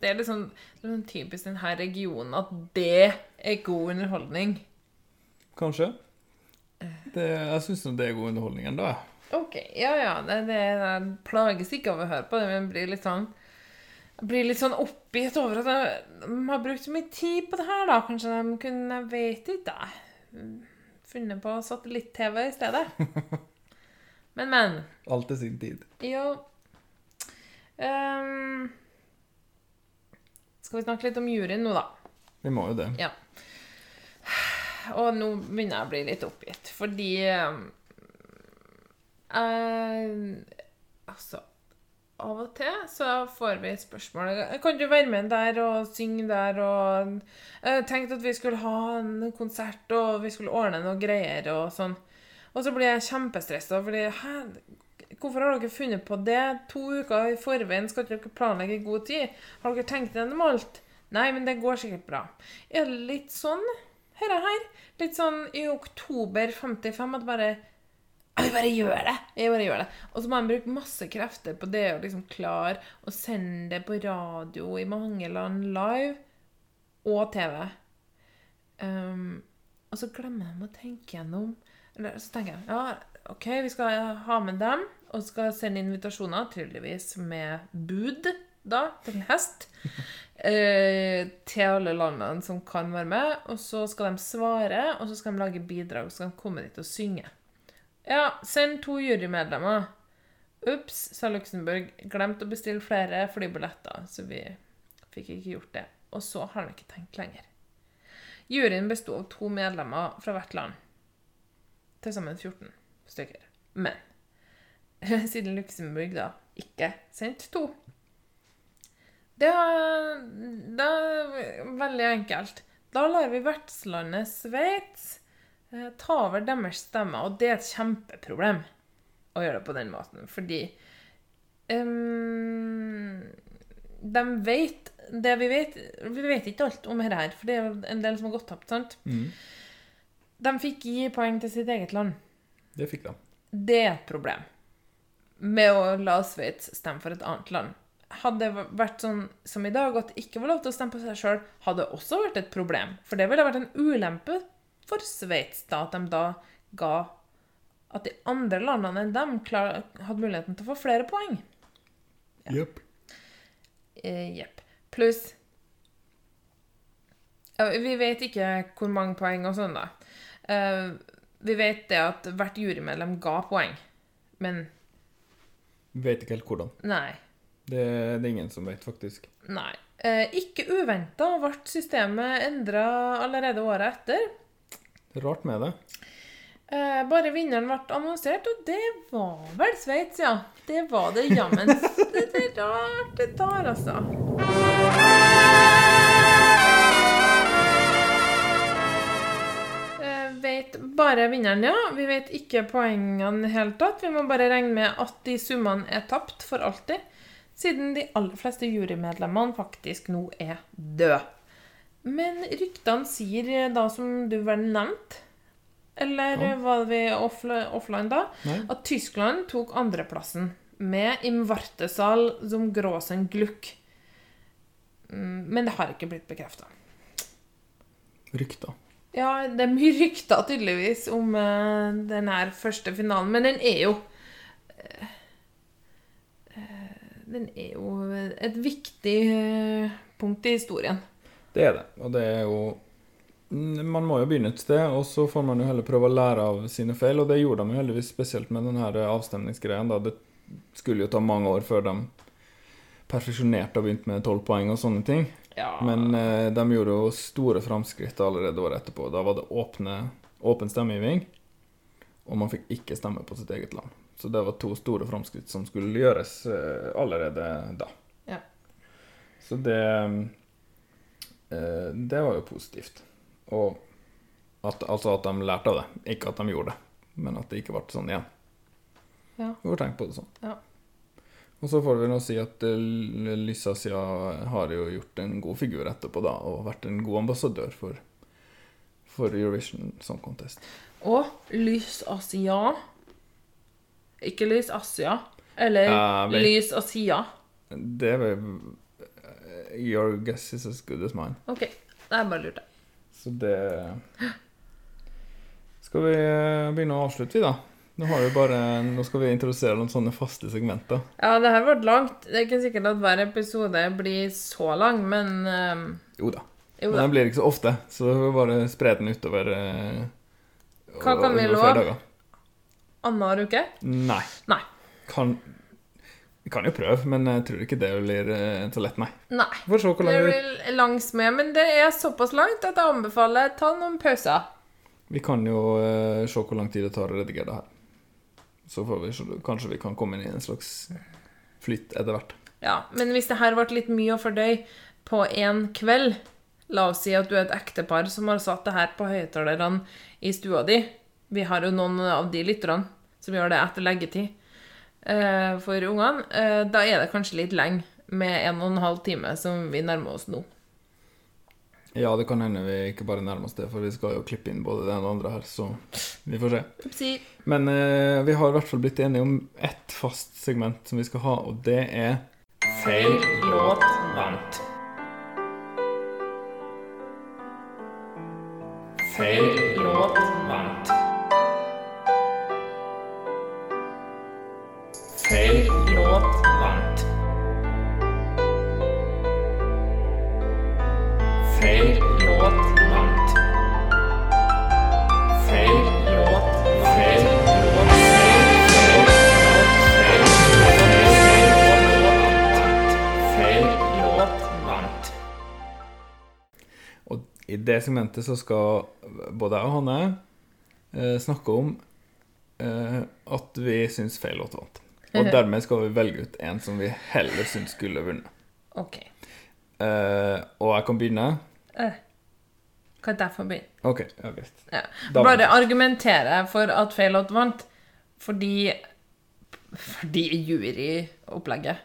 det er liksom sånn typisk denne regionen at det er god underholdning. Kanskje. Det, jeg syns det er god underholdning ennå. Ok, ja, ja. Det, det, jeg plages ikke av å høre på det, men blir litt sånn jeg blir litt sånn oppgitt over at de har brukt så mye tid på det her, da. Kanskje de kunne, jeg vet ikke, da. Funnet på satellitt-TV i stedet. (laughs) Men, men. Alt til sin tid. Jo Um, Skal vi snakke litt om juryen nå, da? Vi må jo det. Ja. Og nå begynner jeg å bli litt oppgitt, fordi eh, Altså Av og til så får vi spørsmål Kan du være med der og synge der og Jeg tenkte at vi skulle ha en konsert, og vi skulle ordne noe greier og sånn. Og så blir jeg kjempestressa, fordi Hæ? Hvorfor har dere funnet på det? To uker i forveien skal ikke dere planlegge i god tid? Har dere tenkt gjennom alt? Nei, men det går sikkert bra. Er det litt sånn er her? Litt sånn i oktober 55 at bare Jeg bare gjør det! Jeg bare gjør det. Og så må han bruke masse krefter på det å liksom klare å sende det på radio i mange land live og TV. Um, og så glemmer de å tenke gjennom eller, Så tenker jeg ja, OK, vi skal ha med dem, og skal sende invitasjoner, tydeligvis med bud, da, til hest. (laughs) eh, til alle landene som kan være med. Og så skal de svare, og så skal de lage bidrag, og så skal de komme dit og synge. Ja, send to jurymedlemmer. Ups, sa Luxembourg. Glemt å bestille flere flybilletter, så vi fikk ikke gjort det. Og så har de ikke tenkt lenger. Juryen besto av to medlemmer fra hvert land. Til sammen 14 stykker. Men (laughs) siden Luxembourg da ikke sendte to det er, det er veldig enkelt. Da lar vi vertslandet Sveits eh, ta over deres stemme, og det er et kjempeproblem å gjøre det på den måten, fordi um, de vet det vi vet Vi vet ikke alt om dette her, for det er en del som har gått tapt, sant? Mm. De fikk gi poeng til sitt eget land. Det fikk de. Det er et problem med å la Sveits stemme for et annet land. Hadde det vært sånn som i dag, at det ikke var lov til å stemme på seg sjøl, hadde også vært et problem. For det ville vært en ulempe for Sveits da, at de da ga at de andre landene enn dem klar, hadde muligheten til å få flere poeng. Jepp. Ja. Jepp. Pluss ja, Vi vet ikke hvor mange poeng og sånn, da. Eh, vi vet det at hvert jurymedlem ga poeng, men Vet ikke helt hvordan. nei. Det, det er ingen som vet, faktisk. Nei. Eh, ikke uventa ble systemet endra allerede året etter. Rart med det. Eh, bare vinneren ble annonsert, og det var vel Sveits, ja. Det var det jammen. (laughs) Det, det er rart, det tar, altså. Eh, vet bare vinneren, ja. Vi vet ikke poengene i det hele tatt. Vi må bare regne med at de summene er tapt for alltid, siden de aller fleste jurymedlemmene faktisk nå er døde. Men ryktene sier eh, da, som du vel nevnte, eller Ja. var vi offli- offline da, Nei. at Tyskland tok andreplassen med Im Wartesal som Gråsen Gluck. Mm, Men det har ikke blitt bekrefta. Rykter. Ja, det er mye rykter tydeligvis om uh, den her første finalen, men den er jo eh, Den er jo et viktig eh, punkt i historien. Det er det. Og det er jo Mm, Man må jo begynne et sted, og så får man jo heller prøve å lære av sine feil. Og det gjorde de jo heldigvis spesielt med den her avstemningsgreien. da. Det skulle jo ta mange år før de perfeksjonerte og begynte med tolv poeng og sånne ting. Ja. Men eh, de gjorde jo store framskritt allerede året etterpå. Da var det åpne, åpen stemmegivning, og man fikk ikke stemme på sitt eget land. Så det var to store framskritt som skulle gjøres eh, allerede da. Ja. Så det eh, Det var jo positivt. Og at, altså at de lærte av det. Ikke at de gjorde det, men at det ikke ble sånn igjen. Ja. Vi får tenke på det sånn. Ja. Og så får vi nå si at eh, Lysasia har jo gjort en god figur etterpå, da, og vært en god ambassadør for, for Eurovision Song Contest. Og Lys Asia. Ikke Lys Asia. Eller uh, men, Lys Asia. Det er vel Your guess is as good as mine. OK. Er bare lurt, det. Så det Skal vi eh, begynne å avslutte, vi, da? Nå, har vi bare, nå skal vi introdusere noen sånne faste segmenter. Ja, det her ble langt. Det er ikke sikkert at hver episode blir så lang, men um... Jo da. Jo Men den det blir ikke så ofte, så vi bare spre den utover Uh, Hva kan vi love? Annenhver uke? Nei. Nei. Kan, vi kan jo prøve, men jeg tror ikke det blir eh, så lett, nei. Nei. Får se hvor Det blir langs med, men det er såpass langt at jeg anbefaler ta noen pauser. Vi kan jo uh, se hvor lang tid det tar å redigere det her. Så får vi se, kanskje vi kan komme inn i en slags flyt etter hvert. Ja, men hvis det her ble litt mye å fordøye på én kveld La oss si at du er et ektepar som har satt det her på høyttalerne i stua di. Vi har jo noen av de lytterne som gjør det etter leggetid eh, for ungene. Eh, da er det kanskje litt lenge med en og en halv time som vi nærmer oss nå. Ja, det kan hende vi ikke bare nærmer oss det, for vi skal jo klippe inn både det ene og det andre her, så vi får se. Upsi. Men eh, vi har i hvert fall blitt enige om ett fast segment som vi skal ha, og det er Feil låt vant. Feil låt vant. Feil låt vant. Feil låt vant. Feil låt vant. Og i det segmentet så skal både jeg og Hanne eh, snakke om eh, at vi syns feil låt vant. Og (laughs) dermed skal vi velge ut en som vi heller syns skulle vunnet. OK. Uh, og jeg kan begynne. Uh, Kan jeg få begynne? OK, ja, greit. Ja. Bare argumentere for at feil låt vant, fordi Fordi juryopplegget.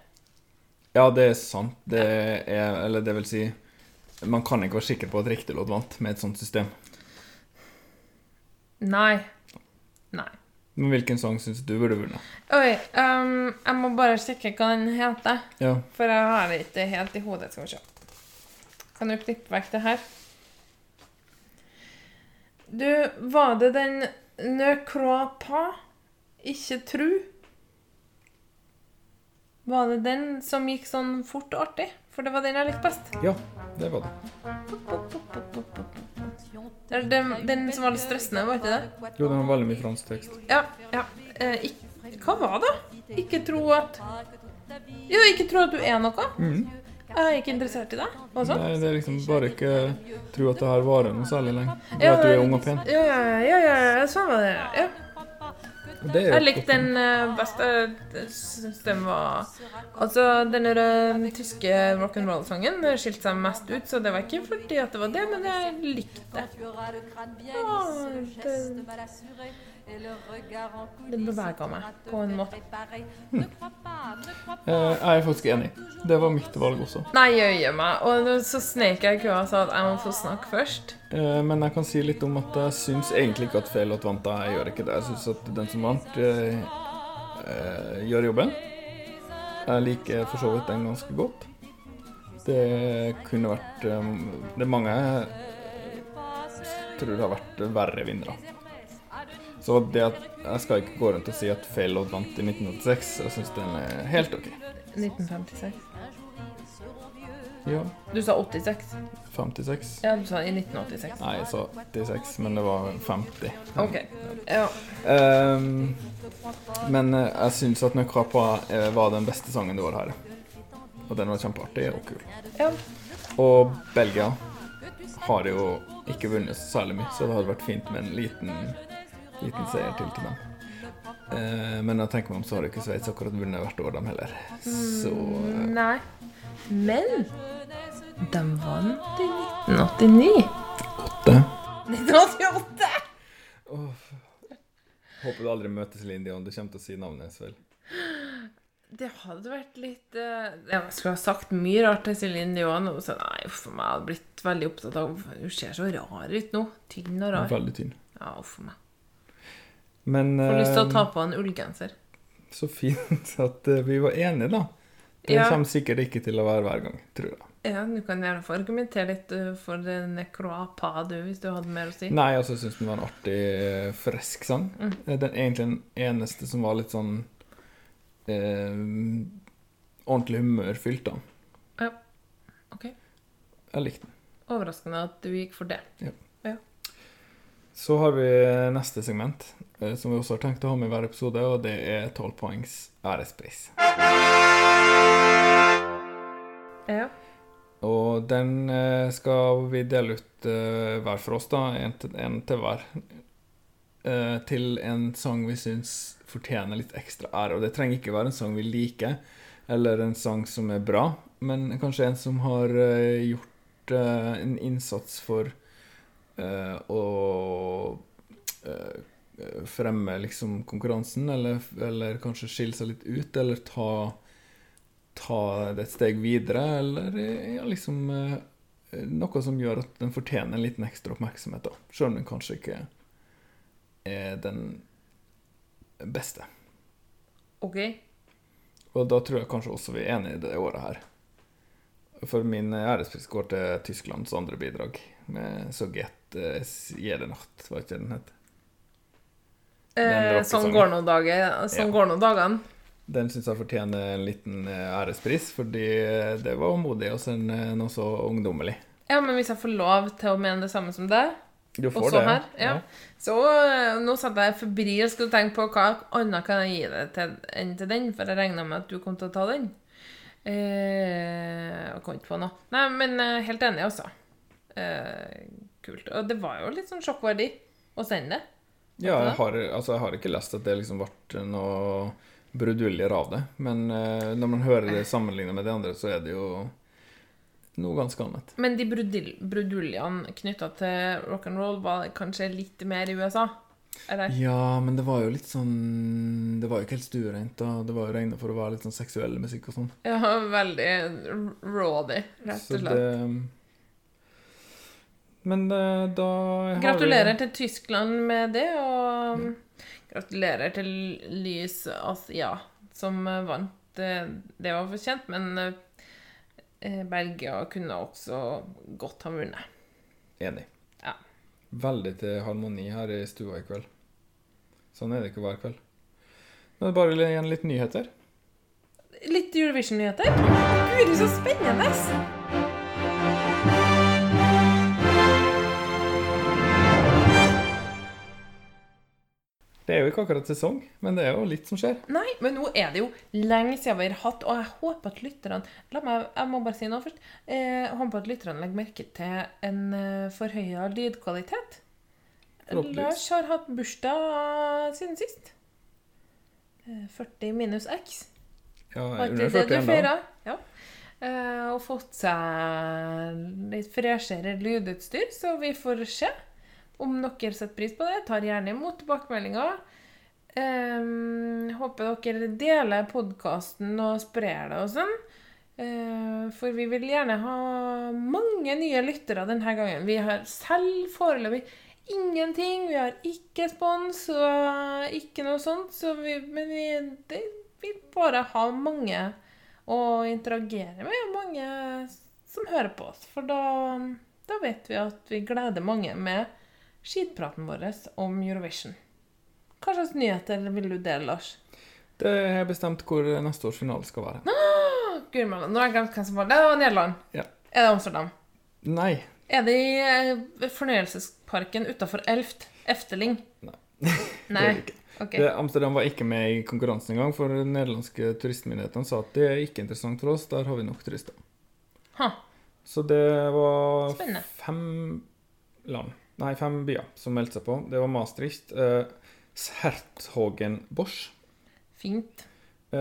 Ja, det er sant. Det er Eller det vil si Man kan ikke være sikker på at riktig låt vant med et sånt system. Nei. Nei. Men hvilken sang syns du burde vunnet? Oi, um, jeg må bare sjekke hva den heter. Ja. For jeg har det ikke helt i hodet. Skal vi se. Kan du klippe vekk det her? Du, var det den Ne crois pas? Ikke tru? Var det den som gikk sånn fort og artig? For det var den jeg likte best. Ja, det var det. Det er Den, den som var litt stressende, var ikke det? Jo, den har veldig mye fransk tekst. Ja. ja. Eh, ikk- hva var det? Ikke tro at Jo, ikke tro at du er noe. Mm. Jeg er ikke interessert i deg. Nei, det er liksom bare ikke tro at det her varer noe særlig lenge. Det er at du er ung og pen. Ja, ja, ja, ja, ja, sånn var det. Ja. Jeg likte den beste. best. Jeg syns den var Altså, den der, eh, tyske rock'n'roll-sangen skilte seg mest ut, så det var ikke fordi at det var det, men jeg likte det. Ja, det det bevega meg på en måte. Eh, Jeg er faktisk enig. Det var mitt valg også. Nei, jøye meg. Og så snek jeg i køa og sa at jeg må få snakke først. Eh, Men jeg kan si litt om at jeg syns egentlig ikke at feil låt vant. da. Jeg gjør ikke det. Jeg syns at den som vant, eh, eh, gjør jobben. Jeg liker for så vidt den ganske godt. Det kunne vært Det er mange jeg tror det har vært verre vinnere. Så det at jeg skal ikke gå rundt og si at feil låt vant i 1986. Jeg syns den er helt OK. 1956. Ja. Du sa 86. 56. Ja, du sa i 1986. Nei, jeg sa 86, men det var 50. OK. Ja. Um, men eh, jeg syns at Nøkrapa eh, var den beste sangen du hadde her. Og den var kjempeartig og kul. Ja. Og Belgia har jo ikke vunnet særlig mye, så det hadde vært fint med en liten, liten seier til til dem. Uh, men jeg tenker meg om, så har ikke Sveits akkurat vunnet hvert år, dem heller. Så eh, Nei. Men de vant i 1989. 8. 1988! Håper du aldri møter Celine Dion. Du kommer til å si navnet hennes vel. Det hadde vært litt eh, Jeg skulle ha sagt mye rart til Celine Dion. Og så nei, uff a meg. Jeg hadde blitt veldig opptatt av Hun ser så rar ut nå. Tynn og rar. Veldig tynn. Ja, uff a meg. Men Får lyst til å ta eh, på en ullgenser. så fint at eh, vi var enige, da. Det Ja. kommer sikkert ikke til å være hver gang, tror jeg. Ja, Du kan gjerne få argumentere litt eh, for Necroapa, Necroa du, hvis du hadde mer å si. Nei, altså, jeg syns den var en artig, eh, frisk sang. Mm. Eh, Den egentlig den eneste som var litt sånn eh, ordentlig humørfylt, da. Ja. OK. Jeg likte den. Overraskende at du gikk for det. Ja. Ja. Så har vi neste segment, eh, som vi også har tenkt å ha med i hver episode, og det er 12 poengs ærespris. Ja. Og den eh, skal vi dele ut eh, hver for oss, da. En til, en til hver. Eh, til en sang vi syns fortjener litt ekstra ære. Og det trenger ikke være en sang vi liker, eller en sang som er bra, men kanskje en som har gjort en innsats for å fremme liksom konkurransen, eller, eller kanskje skille seg litt ut, eller ta ta det et steg videre, eller ja, liksom eh, noe som gjør at den fortjener en liten ekstra oppmerksomhet, da. Selv om den kanskje ikke er den beste. OK. Og da tror jeg kanskje også vi er enige i det året her. For min ærespris går til Tysklands andre bidrag, med Soget eh, Jede var ikke det den het? Eh, sånn går nå dager. Sånn Ja. går nå dagene. Den syns jeg fortjener en liten eh, ærespris, fordi det var modig å sende eh, noe så ungdommelig. Ja, men hvis jeg får lov til å mene det samme som deg Du får også det, her, ja. Så eh, nå satt jeg febrilsk og tenkte på hva annet kan jeg gi deg til, enn til den, for jeg regna med at du kom til å ta den. Eh, jeg kom ikke på noe. Nei, men eh, helt enig, altså. Eh, kult. Og det var jo litt sånn sjokkverdi å sende det. Ja, jeg har, altså, jeg har ikke lest at det liksom ble noe bruduljer av det. Men uh, når man hører det sammenlignet med de andre, så er det jo noe ganske annet. Men de brudul bruduljene knytta til rock'n'roll var kanskje litt mer i USA? Eller? Ja, men det var jo litt sånn Det var jo ikke helt stuereint. Det var jo regna for å være litt sånn seksuell musikk og sånn. Ja, veldig rawdy, rett og slett. det Men eh, da har Gratulerer vi til Tyskland med det, og gratulerer til Lys Asia, som eh, vant. Det, det var fortjent, men eh, Belgia kunne også godt ha vunnet. Enig. Ja. Veldig til harmoni her i stua i kveld. Sånn er det ikke hver kveld. Nå er det bare igjen litt nyheter. Litt Eurovision-nyheter. Gud, så spennende! Det er jo ikke akkurat sesong, men det er jo litt som skjer. Nei, men nå er det jo lenge siden vi har hatt, og jeg håper at lytterne La meg, jeg må bare si noe først. Eh, Jeg håper at lytterne legger merke til en uh, forhøya lydkvalitet. Lars har hatt bursdag siden sist. Eh, 40 minus X. Ja, under ikke det 40 ennå. Ja. Eh, og fått seg litt freshere lydutstyr, så vi får se om dere setter pris på det. Tar gjerne imot tilbakemeldinger. Um, håper dere deler podkasten og sprer det og sånn. Uh, for vi vil gjerne ha mange nye lyttere denne gangen. Vi har selv foreløpig ingenting. Vi har ikke spons og ikke noe sånt. Så vi, men vi det, vil bare ha mange å interagere med, og mange som hører på oss. For da, da vet vi at vi gleder mange med skitpraten vår om Eurovision. Hva slags nyheter vil du dele, Lars? Det er bestemt hvor neste års finale skal være. Ah, Gud, nå har jeg glemt hvem som var det. Var Nederland. Ja. Er det Amsterdam? Nei. Er det i eh, fornøyelsesparken utafor Elft? Efteling? Nei. (laughs) Nei. Det er det ikke. Ok. Det, Amsterdam var ikke med i konkurransen engang, for de nederlandske turistmyndighetene sa at det er ikke interessant for oss, der har vi nok turister. Ha. Så det var Spennende. fem land, nei, fem byer som meldte seg på. Det var Maastricht, eh, Hertogenbosch, Fint. eh,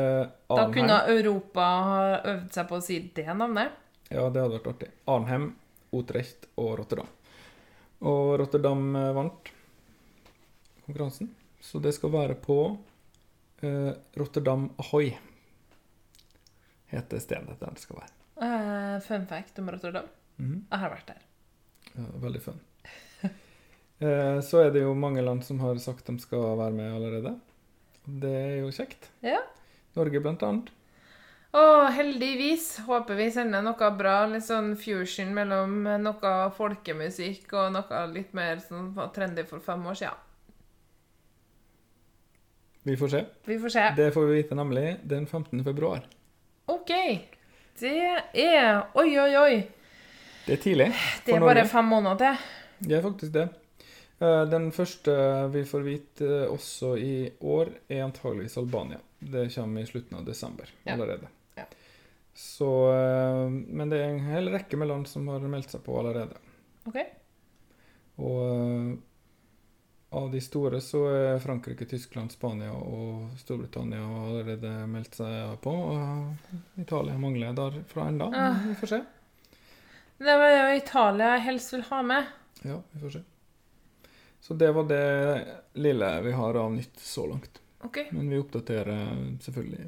Da Arnhem. kunne Europa ha øvd seg på å si det navnet. Ja, det hadde vært artig. Arnhem, Utrecht og Rotterdam. Og Rotterdam eh, vant konkurransen, så det skal være på eh, Rotterdam Ahoy. heter stedet der det skal være. Eh, fun fact om Rotterdam. Mhm. Jeg har vært der. Ja, veldig fun. Eh, Så er det jo mange land som har sagt de skal være med allerede. Det er jo kjekt. Ja. Norge blant annet. Og heldigvis håper vi sender noe bra, litt sånn fusion mellom noe folkemusikk og noe litt mer sånn trendy for fem år siden. Vi får se. Vi får se. Det får vi vite nemlig den 15. februar. OK. Det er Oi, oi, oi. Det er tidlig Det er bare Norge. fem måneder til. Det er faktisk det. Eh, Den første vi får vite eh, også i år, er antageligvis Albania. Det kommer i slutten av desember Ja. allerede. Ja. Så, eh, men det er en hel rekke med land som har meldt seg på allerede. OK. Og av de store så er Frankrike, Tyskland, Spania og Storbritannia allerede meldt seg på. Og Italia mangler derfra ennå. Ah. Vi får se. Det var jo Italia helst vil ha med. Ja, vi får se. Så det var det lille vi har av nytt så langt. Ok. Men vi oppdaterer selvfølgelig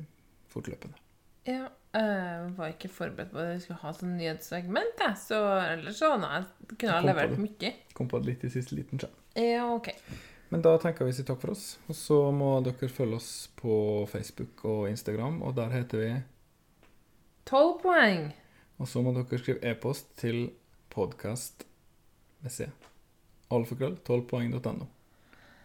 fortløpende. Ja, jeg var ikke forberedt på at jeg skulle ha sånn nyhetssegment, jeg. Så ellers så nei, kunne jeg levert mye. Kom på det litt i siste liten skjerm. Ja, OK. Men da tenker vi å si takk for oss. Og så må dere følge oss på Facebook og Instagram, og der heter vi Tolv poeng. Og så må dere skrive e-post til podkast med C. Alfakrøll 12poeng.no.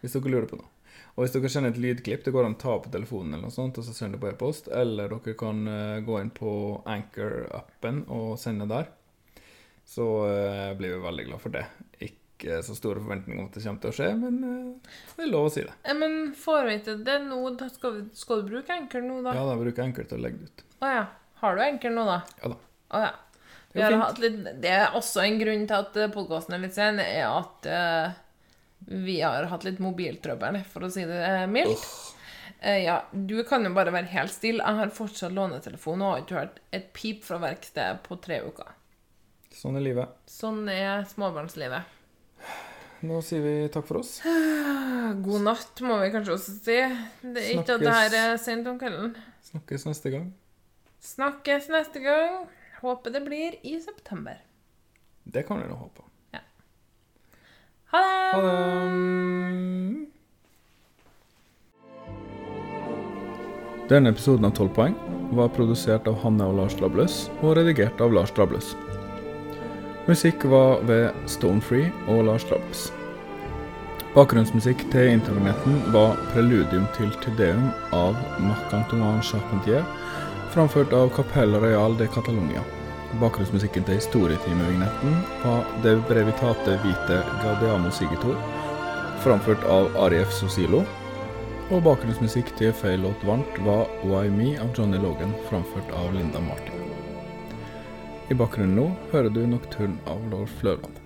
Hvis dere lurer på noe. Og hvis dere kjenner et lydklipp, det går an å ta på telefonen eller noe sånt, og så sende det på e-post. Eller dere kan eh, gå inn på Anchor-appen og sende der. Så uh, blir vi veldig glad for det. Ikke så store forventninger om at det kommer til å skje, men uh, det er lov å si det. Men får vi til det nå? Skal, vi, skal du bruke Anchor nå, da? Ja, da bruker jeg Anchor til å legge det ut. Å ja. Har du Anchor nå, da? Ja da. Å ja. Det litt, det er også en grunn til at podkasten er litt sen, er at uh, vi har hatt litt mobiltrøbbel, for å si det mildt. mildt. Uh, ja, du kan jo bare være helt stille. Jeg har fortsatt lånetelefon og har ikke hørt et pip fra verkstedet på tre uker. Sånn er livet. Sånn er småbarnslivet. Nå sier vi takk for oss. (sighs) God natt, må vi kanskje også si. Det er ikke at det her er sent om kvelden. Snakkes neste gang. Snakkes neste gang. Håper det blir i september. Det kan vi nå håpe. Ha det! Ha det! Denne episoden av 12 poeng var produsert av Hanne og Lars Drabløs og redigert av Lars Drabløs. Musikk var ved Stonefree og Lars Drabløs. Bakgrunnsmusikk til internetten var preludium til Tudeum av Marc-Antoine Charpentier, framført av Capella Royal de Catalonia. Bakgrunnsmusikken til historietimevignetten var De Brevitate Vite Gaudiamo Sigitor, framført av Arief Sosilo. Og bakgrunnsmusikk til feil låt varmt var Why Me av Johnny Logan, framført av Linda Martin. I bakgrunnen nå hører du Nocturne av Lord Flørland.